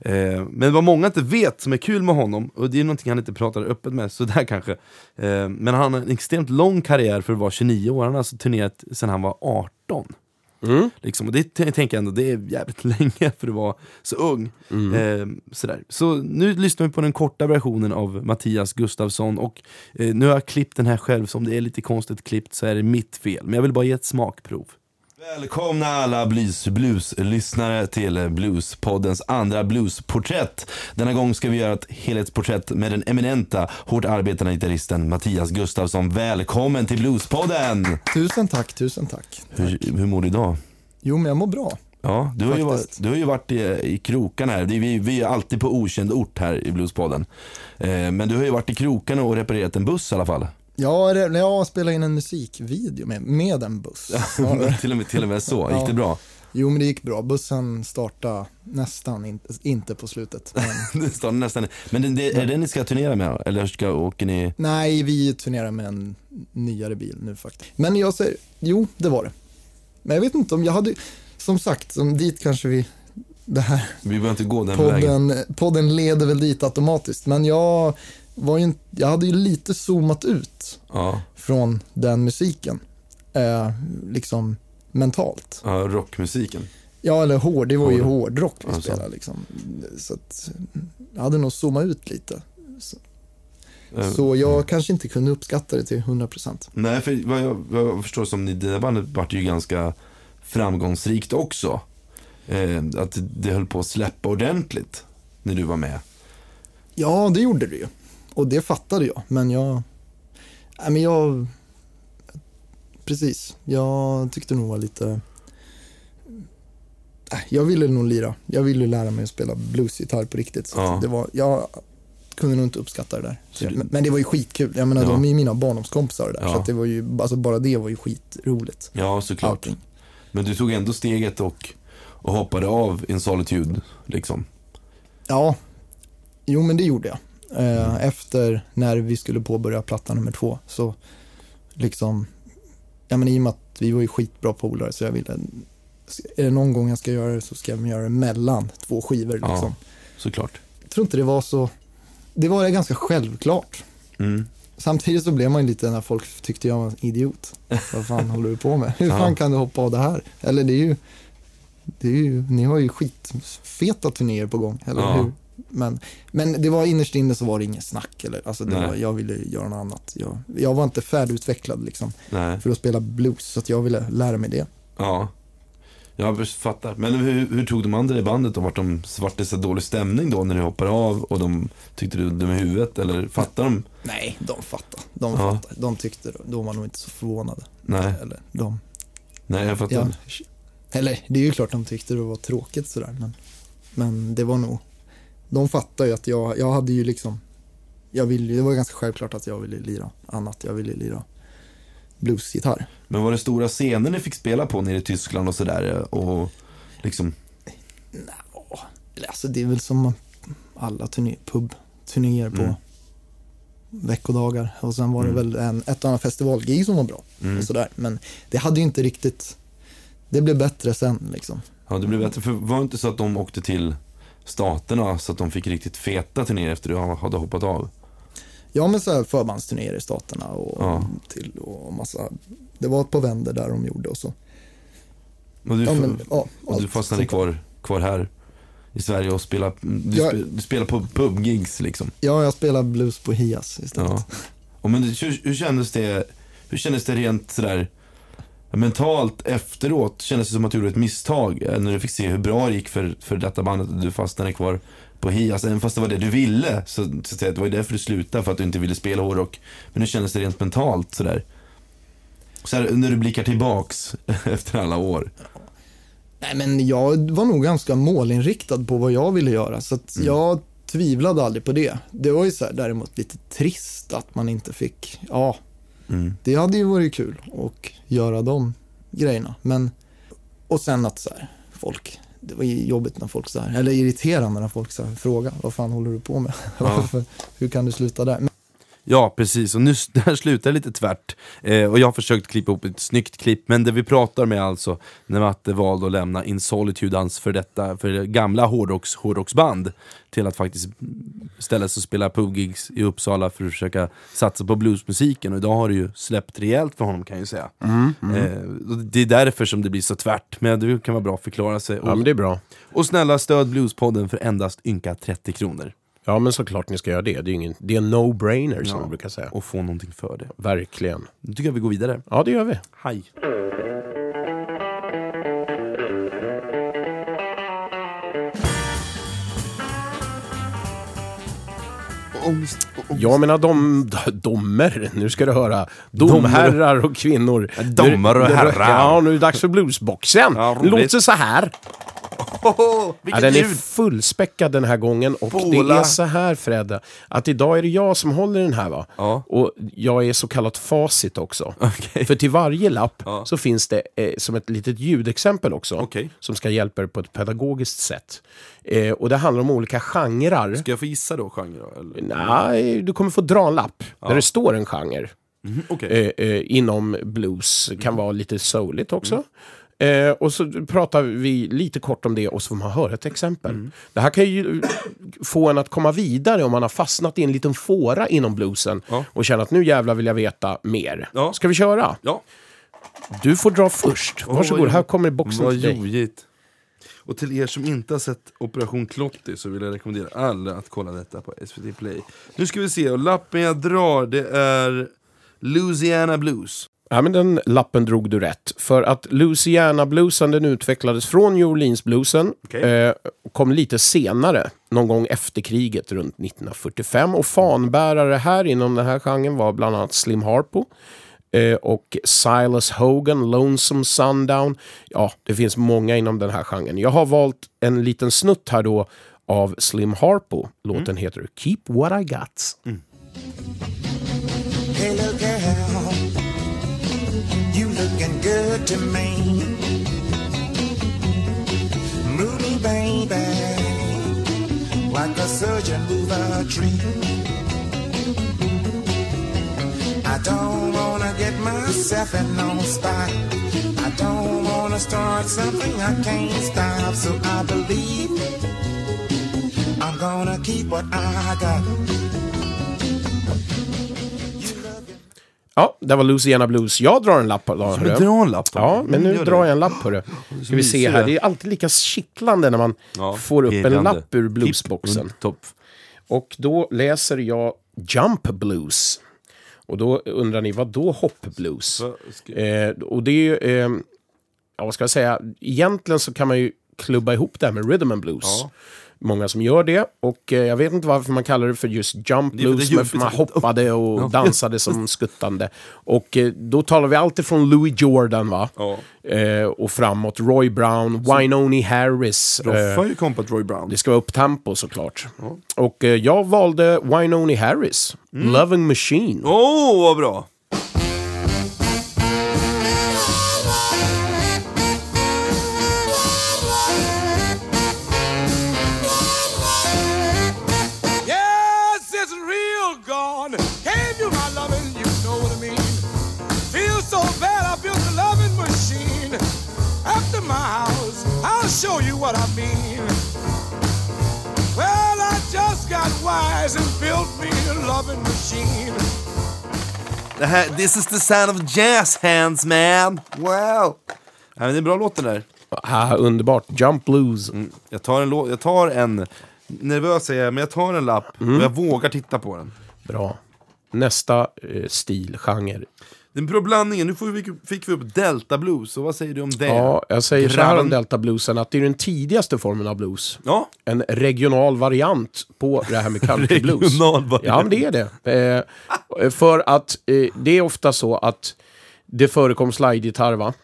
Eh, men vad många inte vet som är kul med honom, och det är någonting han inte pratar öppet med, sådär kanske. Eh, men han har en extremt lång karriär för att vara 29 år, han har alltså turnerat sedan han var 18. Mm. Liksom. Och det tänker jag ändå, det är jävligt länge för att vara så ung. Eh, sådär. Så nu lyssnar vi på den korta versionen av Mattias Gustafsson och eh, nu har jag klippt den här själv, så om det är lite konstigt klippt så är det mitt fel. Men jag vill bara ge ett smakprov. Välkomna alla blues, blues-lyssnare till Bluespoddens andra bluesporträtt. Denna gång ska vi göra ett helhetsporträtt med den eminenta, hårt arbetande gitarristen Mattias Gustafsson. Välkommen till Bluespodden! Tusen tack, tusen tack. Hur, hur mår du idag? Jo, men jag mår bra. Ja, du har, ju varit, du har ju varit i, i krokarna här. Vi, vi är alltid på okänd ort här i Bluespodden. Eh, men du har ju varit i krokarna och reparerat en buss i alla fall. Re- jag spelade in en musikvideo med, med en buss. Ja, till, och med, till och med så. Gick det bra? jo, men det gick bra. Bussen startade nästan inte, inte på slutet. Men, Det står nästan. Men det, är det ni ska turnera med? Eller ska, åker ni? nej, vi turnerar med en nyare bil nu faktiskt. Men jag säger, jo, det var det. Men jag vet inte om jag hade, som sagt, som dit kanske vi, det här Vi behöver inte gå den vägen. podden, podden leder väl dit automatiskt. Men jag, var ju, jag hade ju lite zoomat ut Ja, från den musiken. Eh, liksom mentalt. ja, rockmusiken. Ja, eller hård, det var ju Hård. hårdrock vi Ja, så. spelade liksom. Så att, jag hade nog zoomat ut lite. Eh, Så jag kanske inte kunde uppskatta det till 100%. Nej, för vad jag, vad jag förstår som ni, det där bandet vart ju ganska framgångsrikt också. Eh, att det höll på att släppa ordentligt när du var med. Ja, det gjorde det ju. Och det fattade jag. Men jag... Nej, men jag... Precis. Jag tyckte nog var lite... Nej, Jag ville nog lira. Jag ville lära mig att spela bluesgitarr på riktigt. Så Ja. det var, jag kunde nog inte uppskatta det där. Du- Men, men det var ju skitkul. Jag menar, Ja. de är ju mina barndomskompisar där. Ja. Så det var ju, alltså bara det var ju skitroligt. Ja, såklart. Allting. Men du tog ändå steget och, och hoppade av in solitude, liksom. Ja, jo men det gjorde jag. Mm. Efter när vi skulle påbörja platta nummer två så liksom, ja men i och med att vi var ju skitbra polare så jag ville, är det någon gång jag ska göra det så ska jag göra det mellan två skivor Ja. liksom. Såklart. Jag tror inte det var så, det var ganska självklart. Mm. Samtidigt så blev man ju lite när folk tyckte jag var en idiot. Vad fan håller du på med? Hur Ja. fan kan du hoppa av det här? Eller det är ju, det är ju ni har ju skitfeta turnéer på gång, eller Ja. hur? Men, men det var innerst inne så var det inget snack. Eller, alltså det Nej. var, jag ville göra något annat. Jag, jag var inte färdigutvecklad liksom, Nej. för att spela blues, så att jag ville lära mig det. Ja. Jag fattar. Men hur, hur tog de andra i bandet då? Vart, de, vart det så dålig stämning då när ni hoppade av och de tyckte du dum i huvudet? Eller fattar de? Nej, de fattade. De Ja. fattade. De tyckte, de var nog inte så förvånade. Nej, Eller, de, nej jag fattar. Ja. Eller det är ju klart de tyckte det var tråkigt sådär. Men, men det var nog, de fattar ju att jag, jag hade ju liksom, jag ville, det var ganska självklart att jag ville lira annat. Jag ville lira bluesgitarr. Men var det stora scener ni fick spela på nere i Tyskland och sådär? Och liksom, Eller Alltså det är väl som alla turné, pub-turnéer på Mm. veckodagar. Och sen var det Mm. väl en, ett annat festivalgig som var bra. Mm. Och sådär. Men det hade ju inte riktigt, det blev bättre sen liksom. ja det blev bättre. För var det inte så att de åkte till staterna så att de fick riktigt feta turnéer efter du hade hoppat av? Ja, men så här förbandsturnéer i staterna och Ja. till och massa. Det var ett par vänder där de gjorde och så. Och du, Ja, men, ja, och du fastnade kvar, kvar här i Sverige och spelade, du, Ja. spe, du spelar på pubgigs liksom? Ja, jag spelar blues på Hias istället. Ja. Och men hur, hur kändes det, hur kändes det rent sådär mentalt efteråt? Kändes det som att du gjorde ett misstag? eh, När du fick se hur bra det gick för, för detta bandet och du fastnade kvar på HI? Alltså, även fast det var det du ville, så, så att säga, det var ju därför du slutade, för att du inte ville spela hårdrock. Men hur kändes det rent mentalt sådär? Så här, när du blickar tillbaks efter alla år. Nej, men jag var nog ganska målinriktad på vad jag ville göra, så att jag tvivlade aldrig på det. Det var ju så här, däremot lite trist att man inte fick, ja, Mm. det hade ju varit kul att göra de grejerna. Men, och sen att så här, folk, det var jobbigt när folk så här, eller irriterande när folk så här, frågar, vad fan håller du på med? Varför, hur kan du sluta där? Men, Ja, precis. Och nu det här slutar lite tvärt. Eh, och jag har försökt klippa ihop ett snyggt klipp, men det vi pratar med alltså, när Matte valde att lämna In Solitude, hans för detta, för det gamla hårdrocks, hårdrocksband, till att faktiskt ställa sig och spela pubgigs i Uppsala för att försöka satsa på bluesmusiken. Och idag har det ju släppt rejält för honom kan jag ju säga. Eh, och det är därför som det blir så tvärt, men det kan vara bra att förklara sig. Ja, Och, men det är bra. och snälla stöd Bluespodden för endast ynka 30 kronor. Ja, men såklart ni ska göra det. Det är, ingen, det är en no-brainer som Ja. man brukar säga. Och få någonting för det. Verkligen. Nu tycker jag vi går vidare. Ja, det gör vi. Hej! Jag menar dom, dommer, nu ska du höra. Domherrar och kvinnor. Domare och herrar. Ja, nu är det dags för bluesboxen. Ja, roligt. låter så här. Ja, vilket den är fullspäckad den här gången och Båla. det är så här Fredde, att idag är det jag som håller den här va? Ja. Och jag är så kallat facit också. Okej. För till varje lapp Ja. så finns det eh, som ett litet ljudexempel också. Okej. Som ska hjälpa er på ett pedagogiskt sätt. Eh, och det handlar om olika genrer. Ska jag få gissa då genre? Eller? Nej, du kommer få dra en lapp där det står en genre. Mhm, Okej. Eh, eh, inom blues, kan vara lite souligt också. Eh, och så pratar vi lite kort om det och så får man höra ett exempel. Det här kan ju få en att komma vidare om man har fastnat i en liten fåra inom bluesen Ja. och känner att nu jävlar vill jag veta mer. Ja. Ska vi köra? Ja. Du får dra först. Varsågod, jobbigt. här kommer boxen Vad till dig. jojigt. Och till er som inte har sett Operation Klotty så vill jag rekommendera alla att kolla detta på SVT Play. Nu ska vi se, och lappen jag drar det är Louisiana Blues. Ja, men den lappen drog du rätt. För att Louisiana-bluesen den utvecklades från New Orleans-bluesen. Okej. Eh, kom lite senare, någon gång efter kriget, runt 1945. Och fanbärare här inom den här genren var bland annat Slim Harpo. Eh, och Silas Hogan, Lonesome Sundown. Ja, det finns många inom den här genren. Jag har valt en liten snutt här då av Slim Harpo. Låten heter Keep What I Got. You looking good to me. Move me, baby, like a surgeon move a tree. I don't wanna get myself in no spot. I don't wanna start something I can't stop. So I believe I'm gonna keep what I got. Ja, det var Louisiana Blues. Jag drar en lapp. Då, hörru. dra en lapp? Ja, men nu Gör drar jag en lapp hörru. Ska vi se här. Det är alltid lika kittlande när man Ja, får upp en lapp ur bluesboxen. Och då läser jag Jump Blues. Och då undrar ni, vad då Hop Blues? Va, ska- Eh, och det är ju, eh, ja, vad ska jag säga, egentligen så kan man ju klubba ihop det här med Rhythm and Blues. Ja. Många som gör det och eh, jag vet inte varför man kallar det för just jump blues, men för man hoppade och dansade som skuttande. Och eh, då talar vi alltid från Louis Jordan va? Eh, och framåt, Roy Brown, Wynoni Harris. Roffa har ju kompat Roy Brown. det ska vara upp tempo såklart. Och eh, jag valde Wynoni Harris, Loving Machine. Åh, oh, vad bra! Loving machine. Det här, this is the sound of jazz hands man! Wow! Ja, men det är en bra låt den där. Ah, underbart, Jump Blues. Jag tar en låt, jag tar en, nervös är jag, men jag tar en lapp och jag vågar titta på den. Bra. nästa eh, stilgenre. Den bra blandningen, nu får vi, fick vi upp Delta Blues, och vad säger du om det? Ja, jag säger så här om Grabben. Delta bluesen att det är den tidigaste formen av blues. Ja, En regional variant på det här med country blues. Regional variant. Ja, men det är det. Eh, för att eh, det är ofta så att det förekom slide-gitarr, va?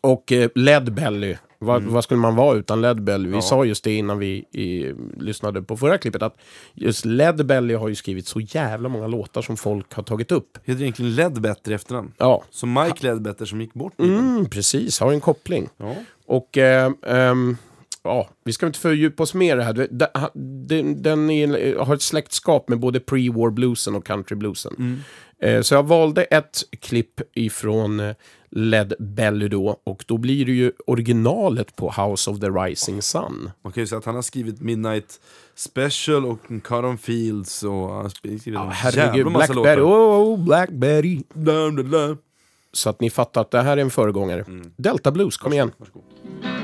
Och eh, lead belly. Vad, Mm. vad skulle man vara utan lead belly? Vi sa just det innan vi i, lyssnade på förra klippet att just lead belly har ju skrivit så jävla många låtar som folk har tagit upp. heter egentligen Ledbetter i efternamn. Ja, Som Mike Ledbetter som gick bort. mm, precis. Har en koppling. Ja. Och eh, ehm, ja, vi ska inte fördjupa oss mer i det här. Den, den är, har ett släktskap med både pre-war bluesen och country bluesen. Eh, så jag valde ett klipp ifrån eh, Led Belly då och då blir det ju originalet på House of the Rising Sun. Man kan ju säga att han har skrivit Midnight Special och Cut on Fields och han har skrivit en jävla Herregud, Blackberry, låtar. oh, Blackberry. Dum, dum, dum. Så att ni fattar att det här är en föregångare. Delta Blues, kom igen. There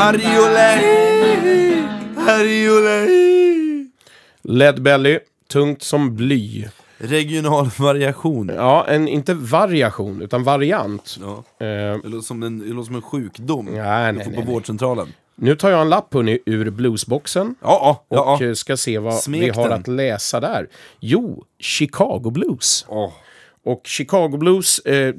Ariolei! Ariolei! Led Belly, tungt som bly. Regional variation. Ja, en, inte variation, utan variant. Ja. Eh, Det låter som en, det låter som en sjukdom. Nej, Du nej, får nej, på nej. vårdcentralen. Nu tar jag en lapp hörni, ur bluesboxen Ja, ja, och ja. eh, ska se vad Smek vi har den. att läsa där. Jo, Chicago Blues. Åh. Och Chicago Blues eh,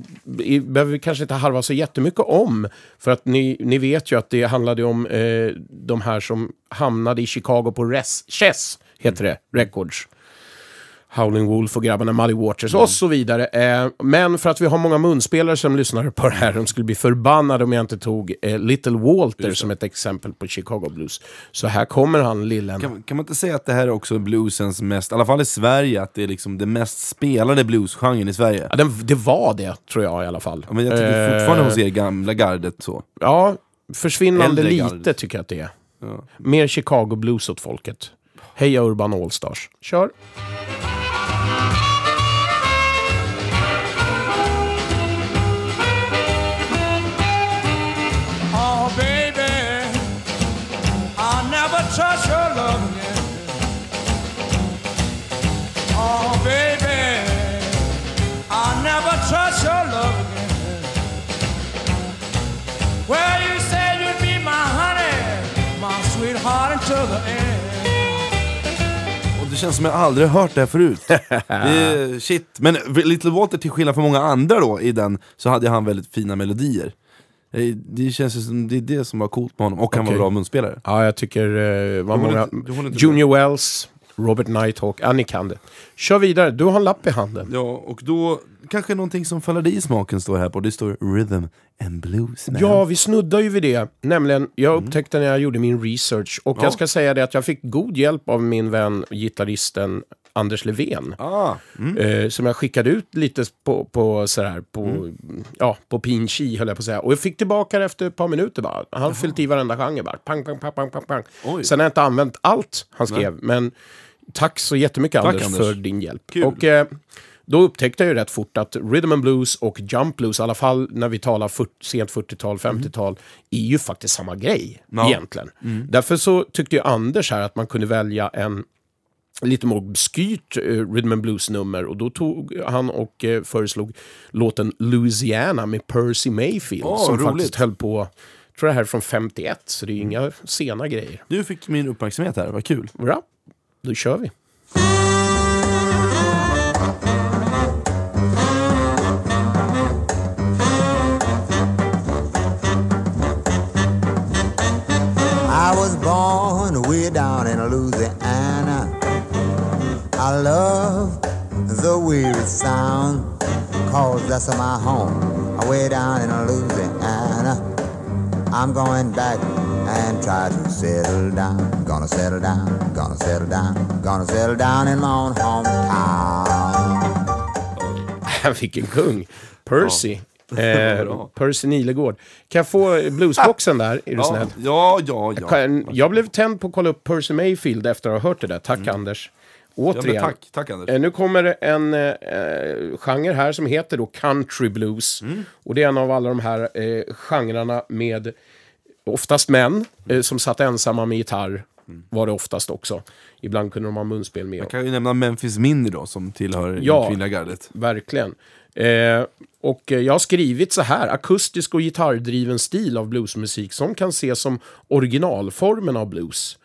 behöver vi kanske inte harva så jättemycket om. För att ni, ni vet ju att det handlade om eh, de här som hamnade i Chicago på Res, Chess, heter det, Records. Howling Wolf och grabbarna Muddy Waters och så vidare. Eh, men för att vi har många munspelare som lyssnar på det här, de skulle bli förbannade om jag inte tog eh, Little Walter som ett exempel på Chicago Blues. Så här kommer han, lillen. Kan, kan man inte säga att det här är också bluesens mest, i alla fall i Sverige, att det är liksom det mest spelade bluesgenren i Sverige? Ja, den, det var det, tror jag i alla fall. Ja, men jag tycker Eh, fortfarande hos er gamla gardet så. Ja, försvinnande Äldre lite gardet. tycker jag att det är. Ja. Mer Chicago Blues åt folket. Heja Urban Allstars. Kör! Känns som jag aldrig hört det här förut. det shit. Men Little Walter, till skillnad från många andra då i den, så hade han väldigt fina melodier. Eh, Det känns som det är det som var coolt med honom, och han Okej. var bra munspelare. Ja, jag tycker... Eh, håller många... Junior Wells, Robert Nighthawk. Ja, ni kan det. Kör vidare. Du har en lapp i handen. Ja, och då kanske någonting som faller dig i smaken står här på, det står Rhythm and Blues man. Ja, vi snuddar ju vid det. Nämligen, jag upptäckte när jag gjorde min research. Och Ja. jag ska säga det att jag fick god hjälp av min vän, gitarristen Anders Levén. Ah, mm. Eh, som jag skickade ut lite på, på, sådär, på, Mm. ja, på pin chi höll jag på att säga. Och jag fick tillbaka det efter ett par minuter bara. Han har fyllt i varenda genre bara. Pang, pang, pang, pang, pang, pang. Oj. Sen har jag inte använt allt han skrev. Men tack så jättemycket Tack, Anders, Anders. för din hjälp. Kul. Och eh, då upptäckte jag ju rätt fort att rhythm and blues och jump blues, i alla fall när vi talar 40, sent 40-tal, 50-tal, är ju faktiskt samma grej Ja. egentligen. Därför så tyckte ju Anders här att man kunde välja en lite mer obskyrt uh, rhythm and blues-nummer och då tog han och eh, föreslog låten Louisiana med Percy Mayfield Åh, som roligt. faktiskt höll på, tror jag här är från 51, så det är inga sena grejer. Du fick min uppmärksamhet här, vad kul. Bra, då kör vi. I was born way down in Louisiana. I love the way it sounds, cause that's my home, way down in Louisiana. I'm going back and try to settle down. Gonna settle down, gonna settle down, gonna settle down in my own hometown. Vilken kung! Percy. Eh. Percy Nilegård. Kan jag få bluesboxen där? Är du Ja, snäll? ja, ja. ja. Kan- Jag blev tänd på att kolla upp Percy Mayfield efter att ha hört det där. Tack Anders. Mm. ja Återigen. men tack, tack Anders. Eh, Nu kommer en eh, genre här som heter då country blues. Mm. Och det är en av alla de här eh, genrerna med oftast män eh, som satt ensamma med gitarr. Var det oftast också. Ibland kunde de ha munspel med. Jag kan ju nämna Memphis Minnie då, som tillhör Ja. det kvinnliga gardet. Verkligen. Eh, och eh, jag har skrivit så här, akustisk och gitarrdriven stil av bluesmusik som kan ses som originalformen av blues.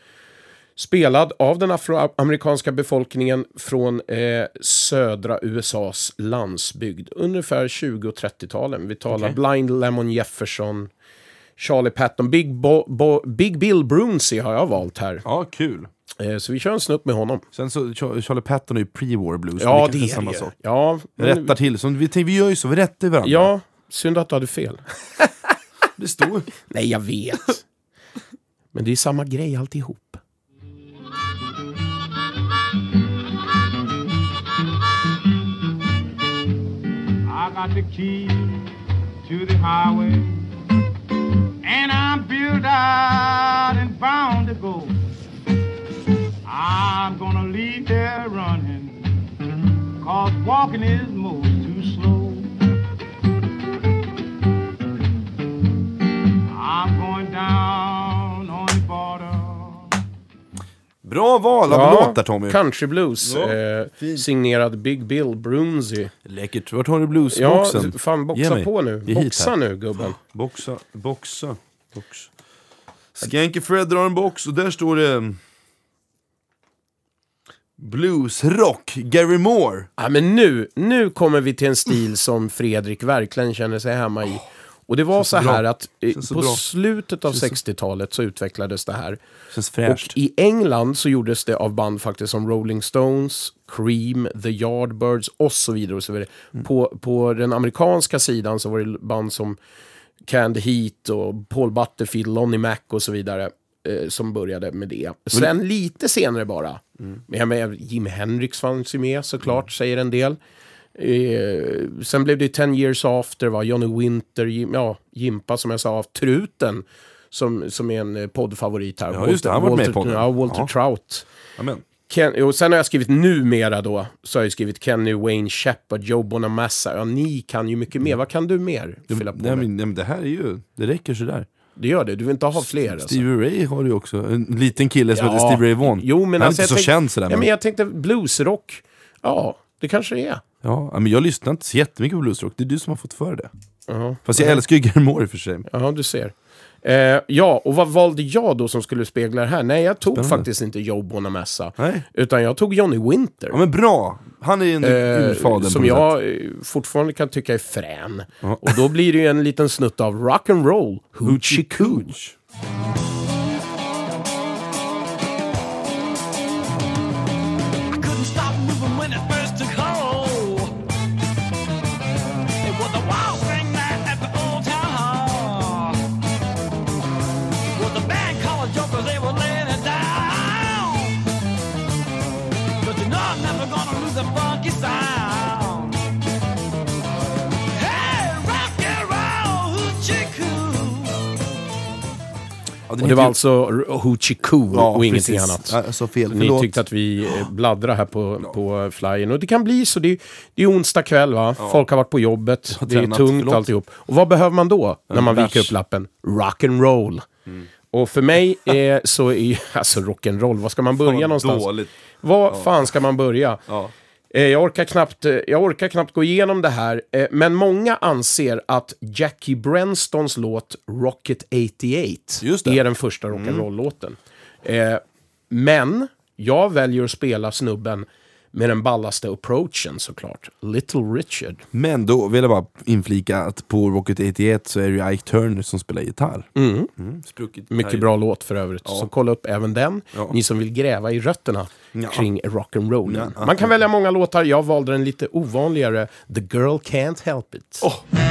Spelad av den afroamerikanska befolkningen från eh, södra USAs landsbygd. Ungefär 20 och 30-talen. Vi talar Blind Lemon Jefferson, Charlie Patton, Big, Bo- Bo- Big Bill Brunsey har jag valt här. Ja, kul. Eh, så vi kör en snutt med honom. Sen så, Char- Charlie Patton är ju pre-war blues. Ja, det är samma det. sak. Ja, Rättar till. Så vi, vi gör ju så, vi rättar varandra. Ja, synd att du hade fel. Det står. Nej, jag vet. Men det är samma grej alltihop. I got the key to the highway, and I'm built out and bound to go. I'm gonna leave there running, cause walking is most too slow. Bra val av låtar Tommy. Country Blues. Ja, eh, signerad Big Bill Brunsey. Läckert. Vart har du Ja, bluesboxen? fan Ge boxa på nu. Boxa nu gubben. Boxa, boxa, box. Skanky Fred drar en box och där står det... Bluesrock, Gary Moore. Ja, men nu, nu kommer vi till en stil som Fredrik verkligen känner sig hemma i. Och det var så bra. här att eh, Känns så på bra. slutet av Känns så- 60-talet så utvecklades det här. Känns Och fräscht. i England så gjordes det av band faktiskt som Rolling Stones, Cream, The Yardbirds och så vidare. Och så vidare. Mm. På, på den amerikanska sidan så var det band som Canned Heat och Paul Butterfield, Lonnie Mac och så vidare. Eh, som började med det. Sen lite senare bara. Mm. Men, men Jimi Hendrix fanns ju med såklart, säger en del. Eh, sen blev det 10 years after, va? Johnny Winter, Jim, ja, Jimpa som jag sa, av Truten. Som, som är en eh, poddfavorit här. Ja, just det, han har varit med i podden. ja, Walter Ja. Trout. Amen. Ken, och sen har jag skrivit numera då, så har jag skrivit Kenny Wayne Shepard, Joe Bonamassa. Ja, ni kan ju mycket mer. Vad kan du mer fylla på Nej, men, nej, men det här är ju, det räcker sådär. Det gör det, du vill inte ha fler alltså. Stevie Ray har ju också, en liten kille som Ja. heter Stevie Ray Vaughan. Jo, men Han är alltså, inte så tänk- känd sådär. Men, men jag tänkte bluesrock, ja, det kanske det är. ja, men jag lyssnar inte så jättemycket på bluesrock, det är du som har fått för det. Ja. Fast jag älskar ju Gary i för sig. Ja, du ser. Eh, ja, och vad valde jag då som skulle spegla det här? Nej, jag tog Spännande. faktiskt inte Joe Bonamassa. Nej. Utan jag tog Johnny Winter. Ja men bra! Han är en Eh, urfader som jag sätt. eh, fortfarande kan tycka är frän. Och då blir det ju en liten snutt av rock and roll, Hoochie Cooch. Ja, den Och det var alltså Hoochie Coo Ja, och ingenting precis. annat. Ja, sa fel, Ni förlåt. tyckte att vi eh, bladdrar här på, på flyen. Och det kan bli så. Det är, det är onsdag kväll va? Folk har varit på jobbet. Det är tungt Förlåt. alltihop. Och vad behöver man då? när man viker upp lappen? Rock and roll. Och för mig är, så är alltså rock'n'roll, var ska man börja Fan, någonstans? dåligt. Var fan ska man börja? Ja. Eh, Jag orkar, knappt, eh, jag orkar knappt gå igenom det här, eh, men många anser att Jackie Brenstons låt Rocket 88 Just det. Mm. är den första rock'n'roll-låten. Eh, men jag väljer att spela snubben med den ballaste approachen såklart. Little Richard. Men då vill jag bara inflika att på Rocket 81 så är det ju Ike Turner som spelar gitarr. Mm. Spruckit Mycket bra låt för övrigt. Ja. Så kolla upp även den. Ja. Ni som vill gräva i rötterna Ja. kring rock'n'roll. Ja. Man kan välja många låtar. Jag valde den lite ovanligare. The Girl Can't Help It. Can't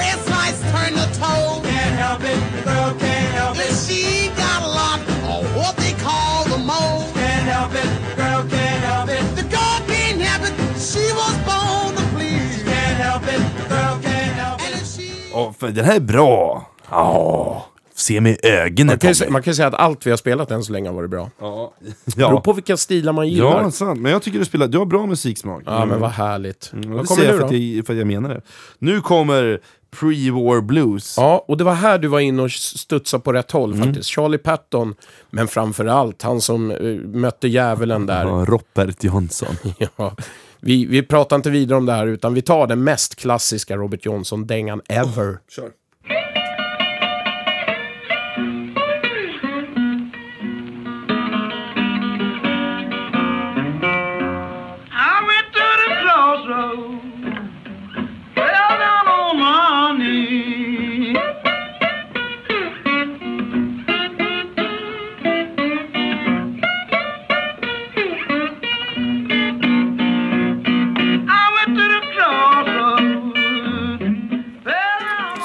red stripes turn to toes. Can't help it, the girl can't help And it. she got a lot of what they call the moles. Can't help it, the girl can't help it. The girl can't help it, she was born to please. Can't help it, the girl can't help it. And she för den här är bra! Ja, se mig i ögonen Man kan, ju, Tommy. sä- man kan säga att allt vi har spelat än så länge har varit bra. Ja. Beror på vilka stilar man gillar. ja, sant. Men jag tycker du spelar, du har bra musiksmak. Ja, men vad härligt. Mm, vad det kommer säger nu jag för då? att, jag, för att jag menar det. Nu kommer Pre-War Blues. Ja, och det var här du var inne och studsade på rätt håll Mm. faktiskt. Charlie Patton, men framför allt han som eh, mötte djävulen där. Ja, Robert Johnson. Ja. Vi, vi pratar inte vidare om det här, utan vi tar den mest klassiska Robert Johnson-dängan ever. Kör. I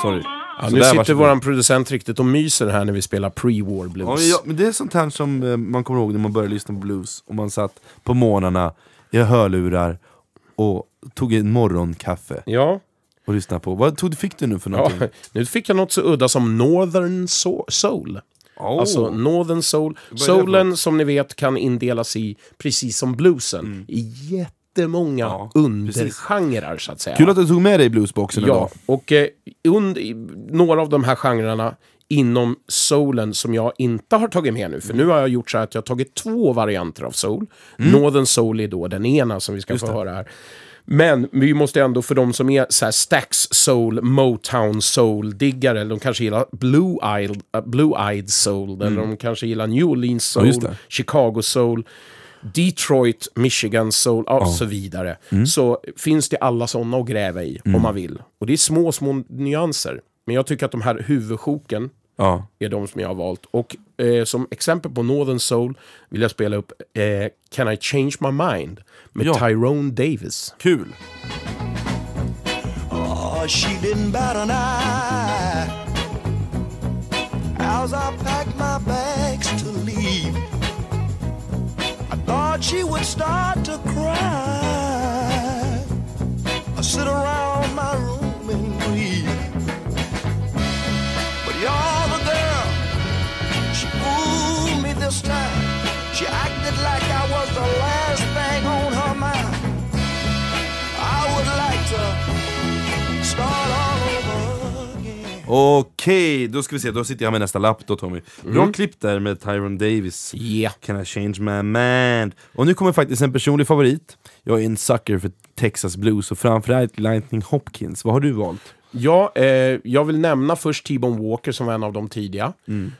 Sorry. Ja, nu sitter varsågod. våran producent riktigt och myser här när vi spelar pre-war Ja, blues. ja, men det är sånt här som eh, man kommer ihåg när man började lyssna på blues. Och man satt på morgnarna i hörlurar och tog en morgonkaffe Ja, och lyssnade på. Vad tog, fick du nu för ja, någonting? nu fick jag något så udda som Northern So- Soul. Oh. Alltså Northern Soul. Soulen som ni vet kan indelas i, precis som bluesen, Mm. i jättemånga Ja, undergenrer så att säga. Kul att du tog med dig bluesboxen Ja, idag. och eh, und, i- några av de här genrerna inom soulen som jag inte har tagit med nu. För nu har jag gjort så här att jag har tagit två varianter av soul. Northern soul är då den ena som vi ska få höra här. Men vi måste ändå, för de som är så här Stax Soul, Motown Soul-diggare, de kanske gillar Blue-Eyed Blue Soul, eller de kanske gillar New Orleans Soul, just det. Chicago Soul, Detroit, Michigan Soul och så vidare. Så finns det alla sådana att gräva i om man vill. Och det är små, små nyanser. Men jag tycker att de här huvudsjoken Ja. är de som jag har valt. Och eh, som exempel på Northern Soul vill jag spela upp eh, Can I Change My Mind med Ja. Tyrone Davis. Kul! Oh, she didn't bat an eye as I packed my bags She would start to cry. I sit around my room and grieve. But you're the girl. She fooled me this time. She acted like I was the Okej, då ska vi se, då sitter jag med nästa lapp då Tommy. Bra klipp där med Tyron Davis. Yeah. Can I change my mind? Och nu kommer faktiskt en personlig favorit. Jag är en sucker för Texas Blues och framförallt Lightning Hopkins. Vad har du valt? Ja, eh, jag vill nämna först T-Bone Walker som var en av de tidiga.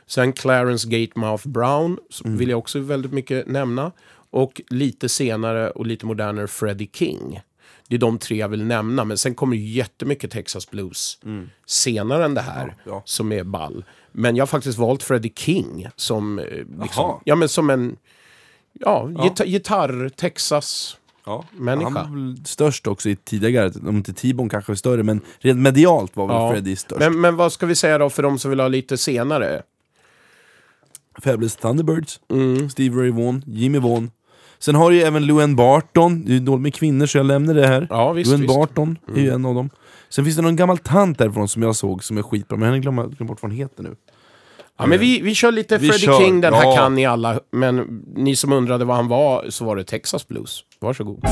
Sen Clarence Gatemouth Brown som vill jag också väldigt mycket nämna. Och lite senare och lite modernare Freddie King. Det är de tre jag vill nämna, men sen kommer ju jättemycket Texas Blues senare än det här, ja. som är ball. Men jag har faktiskt valt Freddie King som, eh, liksom, ja, men som en ja, Gita- gitarr, Texas. Ja, Människa. Han var väl störst också i tidigare, om inte T-Bone kanske var större, men rent medialt var väl Ja. Freddie störst. Men, men vad ska vi säga då för de som vill ha lite senare? Fabulous Thunderbirds, Mm. Steve Ray Vaughan, Jimmy Vaughan. Sen har du ju även Luan Barton, det är ju dåligt med kvinnor så jag lämnar det här. Ja, visst, Luan visst. Mm. Barton är ju en av dem. Sen finns det någon gammal tant därifrån som jag såg som är skitbra, men jag glömt glömt bort vad hon heter nu. Ja, men vi, vi kör lite Vi Freddie kör, King, den här ja. kan ni alla. Men ni som undrade vad han var, så var det Texas Blues. Varsågod.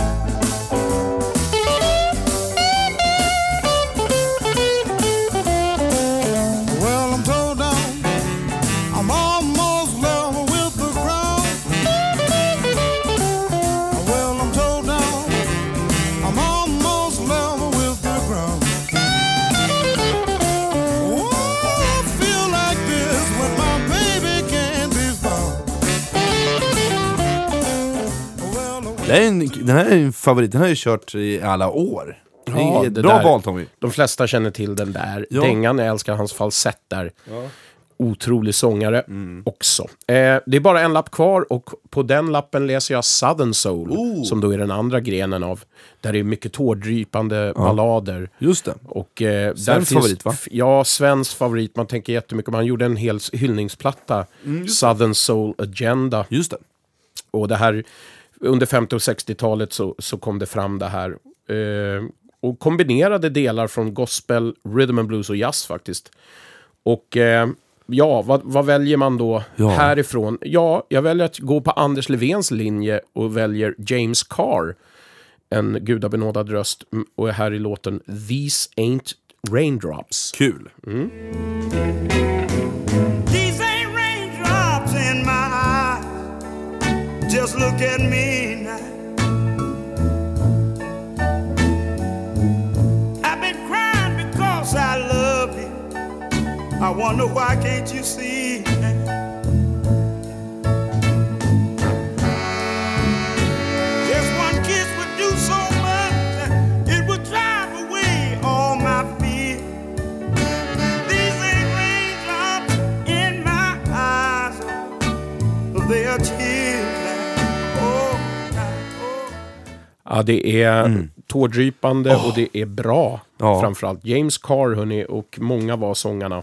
Det är en, den här är en favorit, den har jag kört i alla år. Det är Ja, ett bra där- val Tommy. De flesta känner till den där Ja. dängan. Jag älskar hans falsett där. Otrolig sångare Mm. också. Eh, det är bara en lapp kvar och på den lappen läser jag Southern Soul. Oh. Som då är den andra grenen av. Där det är mycket tårdrypande ballader. Just det. Och, eh, Svensk favorit, va? Ja, svensk favorit. Man tänker jättemycket om. Han gjorde en hel hyllningsplatta. Southern Soul Agenda. Mm, Just det. Och det här, under 50 och 60-talet så, så kom det fram det här. Eh, och kombinerade delar från gospel, rhythm and blues och jazz faktiskt. Och eh, ja, vad, vad väljer man då Ja. härifrån? Ja, jag väljer att gå på Anders Levens linje och väljer James Carr. En gudabenådad röst mm, och är här i låten These Ain't Raindrops. Kul. These Just look at me now. I've been crying because I love you. I wonder why can't you see? Just Ja, det är tårdrypande och det är bra. Ja. Framförallt James Carr, hörni, och många var sångarna.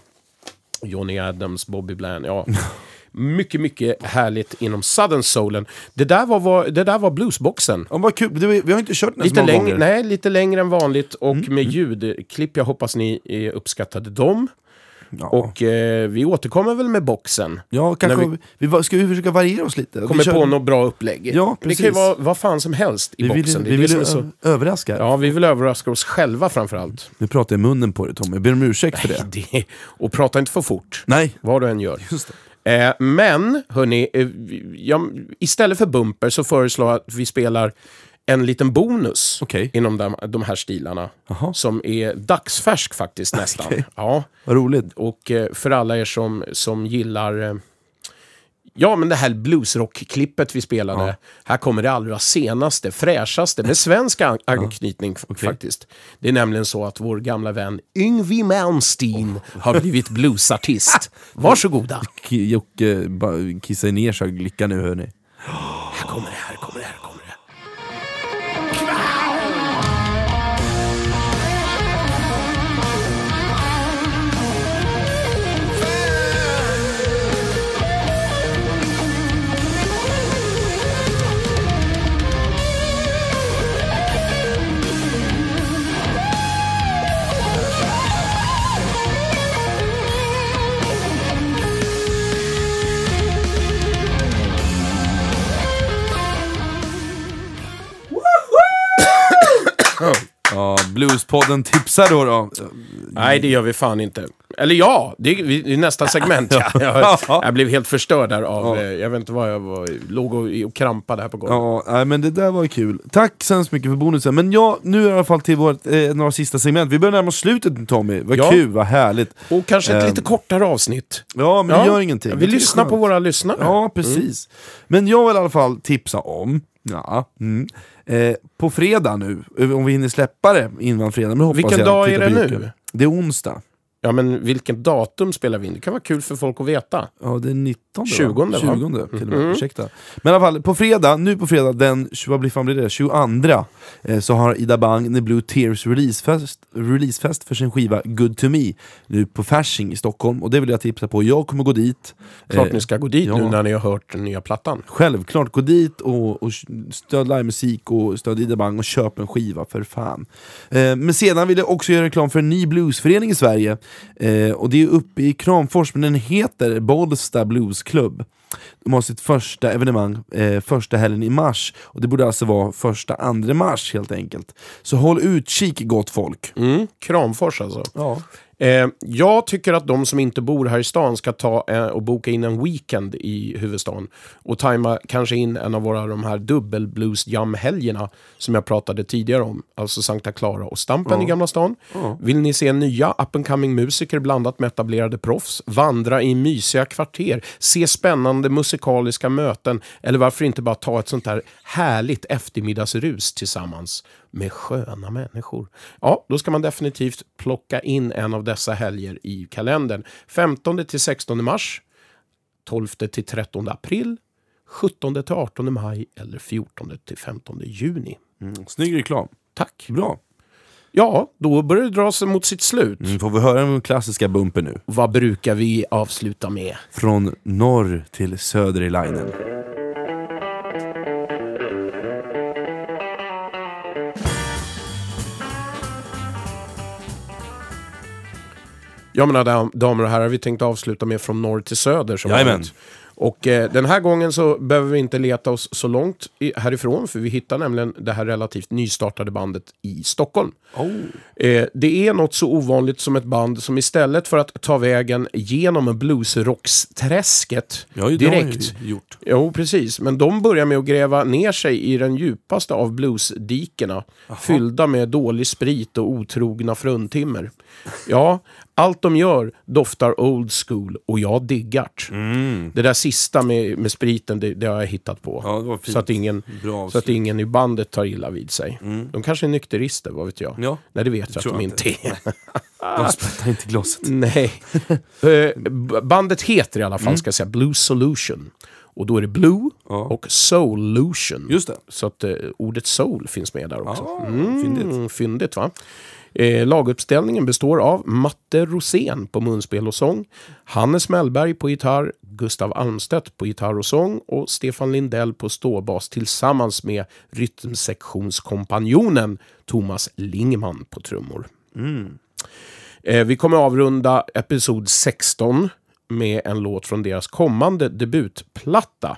Johnny Adams, Bobby Bland, ja. Mycket, mycket härligt inom Southern Soulen. Det där var, var, det där var bluesboxen. Ja, vad kul. Vi har inte kört den så Lite många längre, gånger. Mm, nej, lite längre än vanligt och med ljudklipp. Jag hoppas ni uppskattade dem. Ja. Och eh, vi återkommer väl med boxen. Ja, kanske. Vi, vi- vi, ska vi försöka variera oss lite? Kommer kör- på något bra upplägg. Ja, det kan ju precis. vara vad fan som helst i Vi vill, boxen. Är vi vill är så... ö- överraska. Ja, vi vill överraska oss själva framförallt. Nu pratar jag i munnen på dig Tommy, jag ber om ursäkt för det. Det, och prata inte för fort. Nej, Vad du än gör. just det. Eh, men, hörni, eh, jag, istället för bumper så föreslår jag att vi spelar en liten bonus Okej. inom de, de här stilarna. Jaha. Som är dagsfärsk faktiskt nästan. Okej. Ja, Vad roligt. och eh, för alla er som, som gillar eh, Ja, men det här bluesrock-klippet vi spelade. Ja. Här kommer det allra senaste, fräschaste, med svensk an- anknytning f- Okej. faktiskt. Det är nämligen så att vår gamla vän Yngwie Malmsteen har blivit bluesartist. Varsågoda. Jocke bara kissar ner sig av lycka nu hörni. Här kommer det, Ja, Bluespodden tipsar då. då. Nej, det gör vi fan inte. Eller ja, det är, vi- det är nästa segment. Ja. Jag, jag blev helt förstörd där av, Ja. eh, jag vet inte vad jag var, låg och, och krampade här på golvet. Ja, men det där var kul. Tack så hemskt mycket för bonusen. Men ja, nu i alla fall till vårt, eh, några sista segment. Vi börjar närma oss slutet Tommy. Vad Ja. kul, vad härligt. Och kanske ett Ehm, lite kortare avsnitt. Ja, men det gör ingenting. Vi är lyssnar på våra lyssnare. Ja, precis. Men jag vill i alla fall tipsa om, ja, mm, eh, på fredag nu, om vi hinner släppa det innan fredag, men hoppas Vilken jag. dag är det nu? Det är onsdag. Ja, men vilket datum spelar vi in? Det kan vara kul för folk att veta. Ja, det är 19 20, va? 20 till och med, Mhm. ursäkta. Men i alla fall, på fredag, nu på fredag den, vad blir fan blir det, 22 eh, så har Ida Bang The Blue Tears releasefest, releasefest för sin skiva Good To Me nu på Fasching i Stockholm, och det vill jag tipsa på. Jag kommer gå dit. Klart Eh, ni ska gå dit ja. nu när ni har hört den nya plattan. Självklart, gå dit och, och stöd livemusik och stöd Ida Bang och köp en skiva för fan. Eh, men sedan vill jag också göra reklam för en ny bluesförening i Sverige. Eh, och det är uppe i Kramfors, men den heter Bollsta Bluesklubb. De har sitt första evenemang eh, första helgen i mars, och det borde alltså vara första andra mars helt enkelt. Så håll utkik gott folk. Mm, Kramfors alltså. Ja. Eh, jag tycker att de som inte bor här i stan ska ta eh, och boka in en weekend i huvudstaden. Och tajma kanske in en av våra de här dubbel-blues jam-helgerna som jag pratade tidigare om. Alltså Sankta Clara och Stampen i Gamla stan. Vill ni se nya up and coming musiker blandat med etablerade proffs? Vandra i mysiga kvarter? Se spännande musikaliska möten? Eller varför inte bara ta ett sånt här härligt eftermiddagsrus tillsammans? Med sköna människor. Ja, då ska man definitivt plocka in en av dessa helger i kalendern. 15 till 16 mars, 12 till 13 april, 17 till 18 maj eller 14 till 15 juni. Mm, snygg reklam. Tack. Bra. Ja, då börjar det dra sig mot sitt slut. Mm, får vi höra den klassiska bumpen nu? Vad brukar vi avsluta med? Från norr till söder i linen. Ja, mina dam- damer och herrar, vi tänkte avsluta med från norr till söder. Som Jajamän. Och eh, den här gången så behöver vi inte leta oss så långt i, härifrån, för vi hittar nämligen det här relativt nystartade bandet i Stockholm. Oh. Eh, det är något så ovanligt som ett band som istället för att ta vägen genom bluesrocksträsket Ja, direkt gjort. Jo, precis. Men de börjar med att gräva ner sig i den djupaste av bluesdikena. Fyllda med dålig sprit och otrogna fruntimmer. Ja, allt de gör doftar old school och jag diggart. Det där sista med, med spriten, det, det har jag hittat på. Ja, det så, att ingen, Bra så att ingen i bandet tar illa vid sig. De kanske är nykterister, vad vet jag? Ja, Nej, det vet jag att de inte är. De sprättar inte glaset. Nej. Eh, Bandet heter i alla fall, ska jag säga, Blue Solution. Och då är det Blue Ja. och Soulution. Just det. Så att eh, ordet soul finns med där också. Ah, fyndigt. Fyndigt va? Eh, laguppställningen består av Matte Rosén på munspel och sång, Hannes Mellberg på gitarr, Gustav Almstedt på gitarr och sång och Stefan Lindell på ståbas tillsammans med rytmsektionskompanjonen Thomas Lingman på trummor. Eh, vi kommer avrunda episod 16 med en låt från deras kommande debutplatta.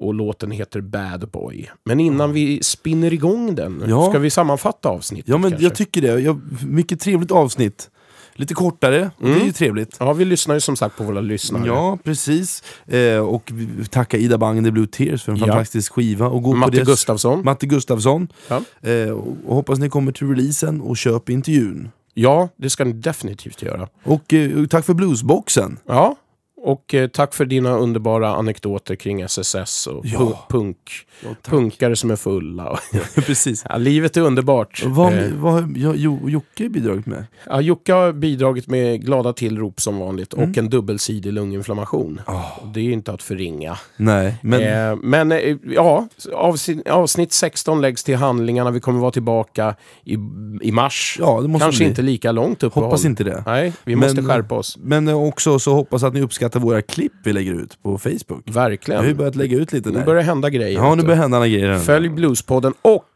Och låten heter Bad Boy. Men innan vi spinner igång den, Ja. ska vi sammanfatta avsnittet Ja, men kanske? jag tycker det. Jag, mycket trevligt avsnitt. Lite kortare, och det är ju trevligt. Ja, vi lyssnar ju som sagt på våra lyssnare. Ja, precis. Eh, och vi tackar Ida Bang the Blue Tears för en Ja. fantastisk skiva. Och gå Matte på. Gustafsson. Matte Gustafsson. Ja. Eh, och, och hoppas ni kommer till releasen och köp intervjun. Ja, det ska ni definitivt göra. Och eh, tack för bluesboxen. Ja, och eh, tack för dina underbara anekdoter kring SSS och Ja. pu- punk. Ja, punkare som är fulla. precis. ja, livet är underbart. Vad, Eh, vad jo, Jocke bidragit med? Ja, Jocke har bidragit med glada tillrop som vanligt Mm. och en dubbelsidig lunginflammation. Och Det är inte att förringa. Nej, men... Eh, men eh, ja, avsnitt, avsnitt 16 läggs till handlingarna. Vi kommer vara tillbaka i, i mars. Ja, det måste Kanske bli. inte lika långt uppehåll. Hoppas inte det. Nej, vi Men- måste skärpa oss. Men också så hoppas att ni uppskattar våra klipp vi lägger ut på Facebook. Vi Verkligen. har ju börjat lägga ut lite Nu där. börjar det hända grejer. Ja, nu börjar hända grejer. Följ Bluespodden och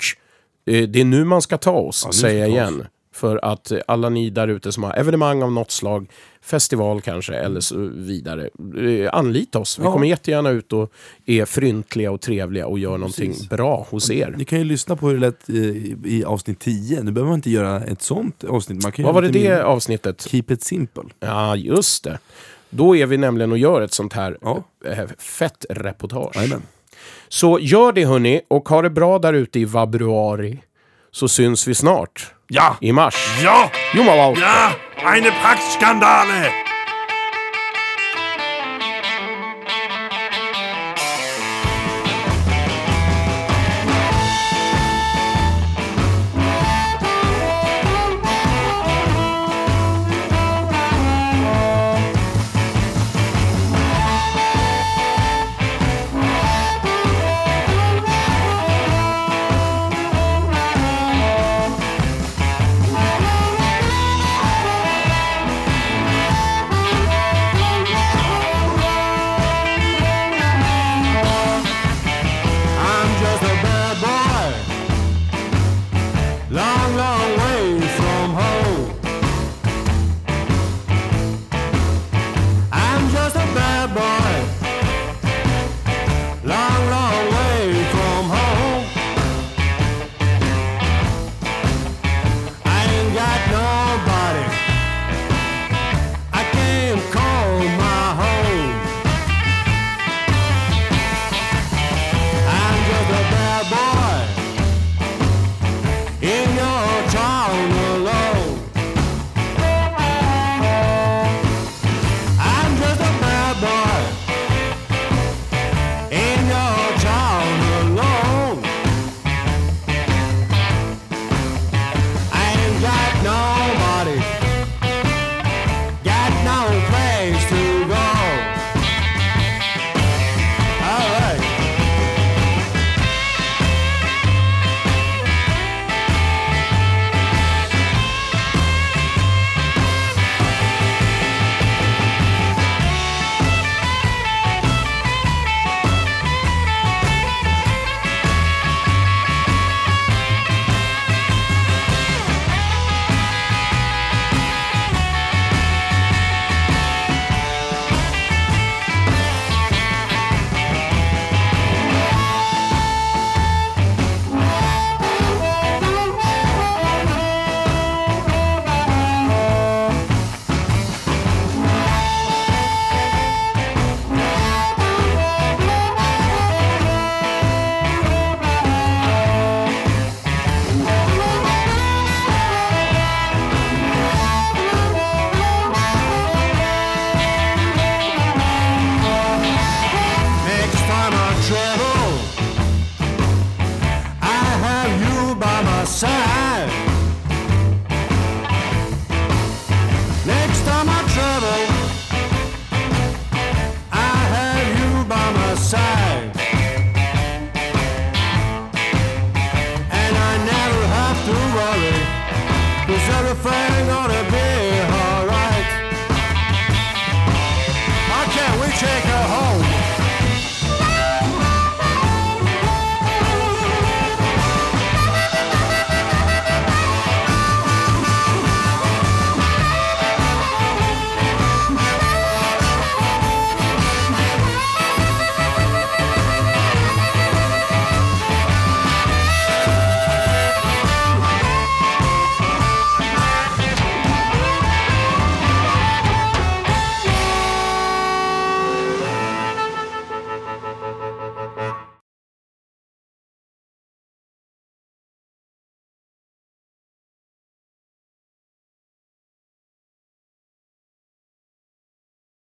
eh, det är nu man ska ta oss, Ja, nu säger jag vi oss. igen. För att eh, alla ni där ute som har evenemang av något slag, festival kanske, eller så vidare, eh, anlita oss. Vi Ja. kommer jättegärna ut och är fryntliga och trevliga och gör någonting bra hos er. Ni kan ju lyssna på hur det lät i, i avsnitt 10. Nu behöver man inte göra ett sånt avsnitt. Man kan Vad var det det avsnittet? Keep it simple. Ja, just det. Då är vi nämligen och gör ett sånt här Ja. eh, fett reportage. Jajamän. Så gör det hörni, och ha det bra där ute i vabruari. Så syns vi snart. Ja! I mars. Ja! Jummalauta. Ja! Eine Prachtskandale!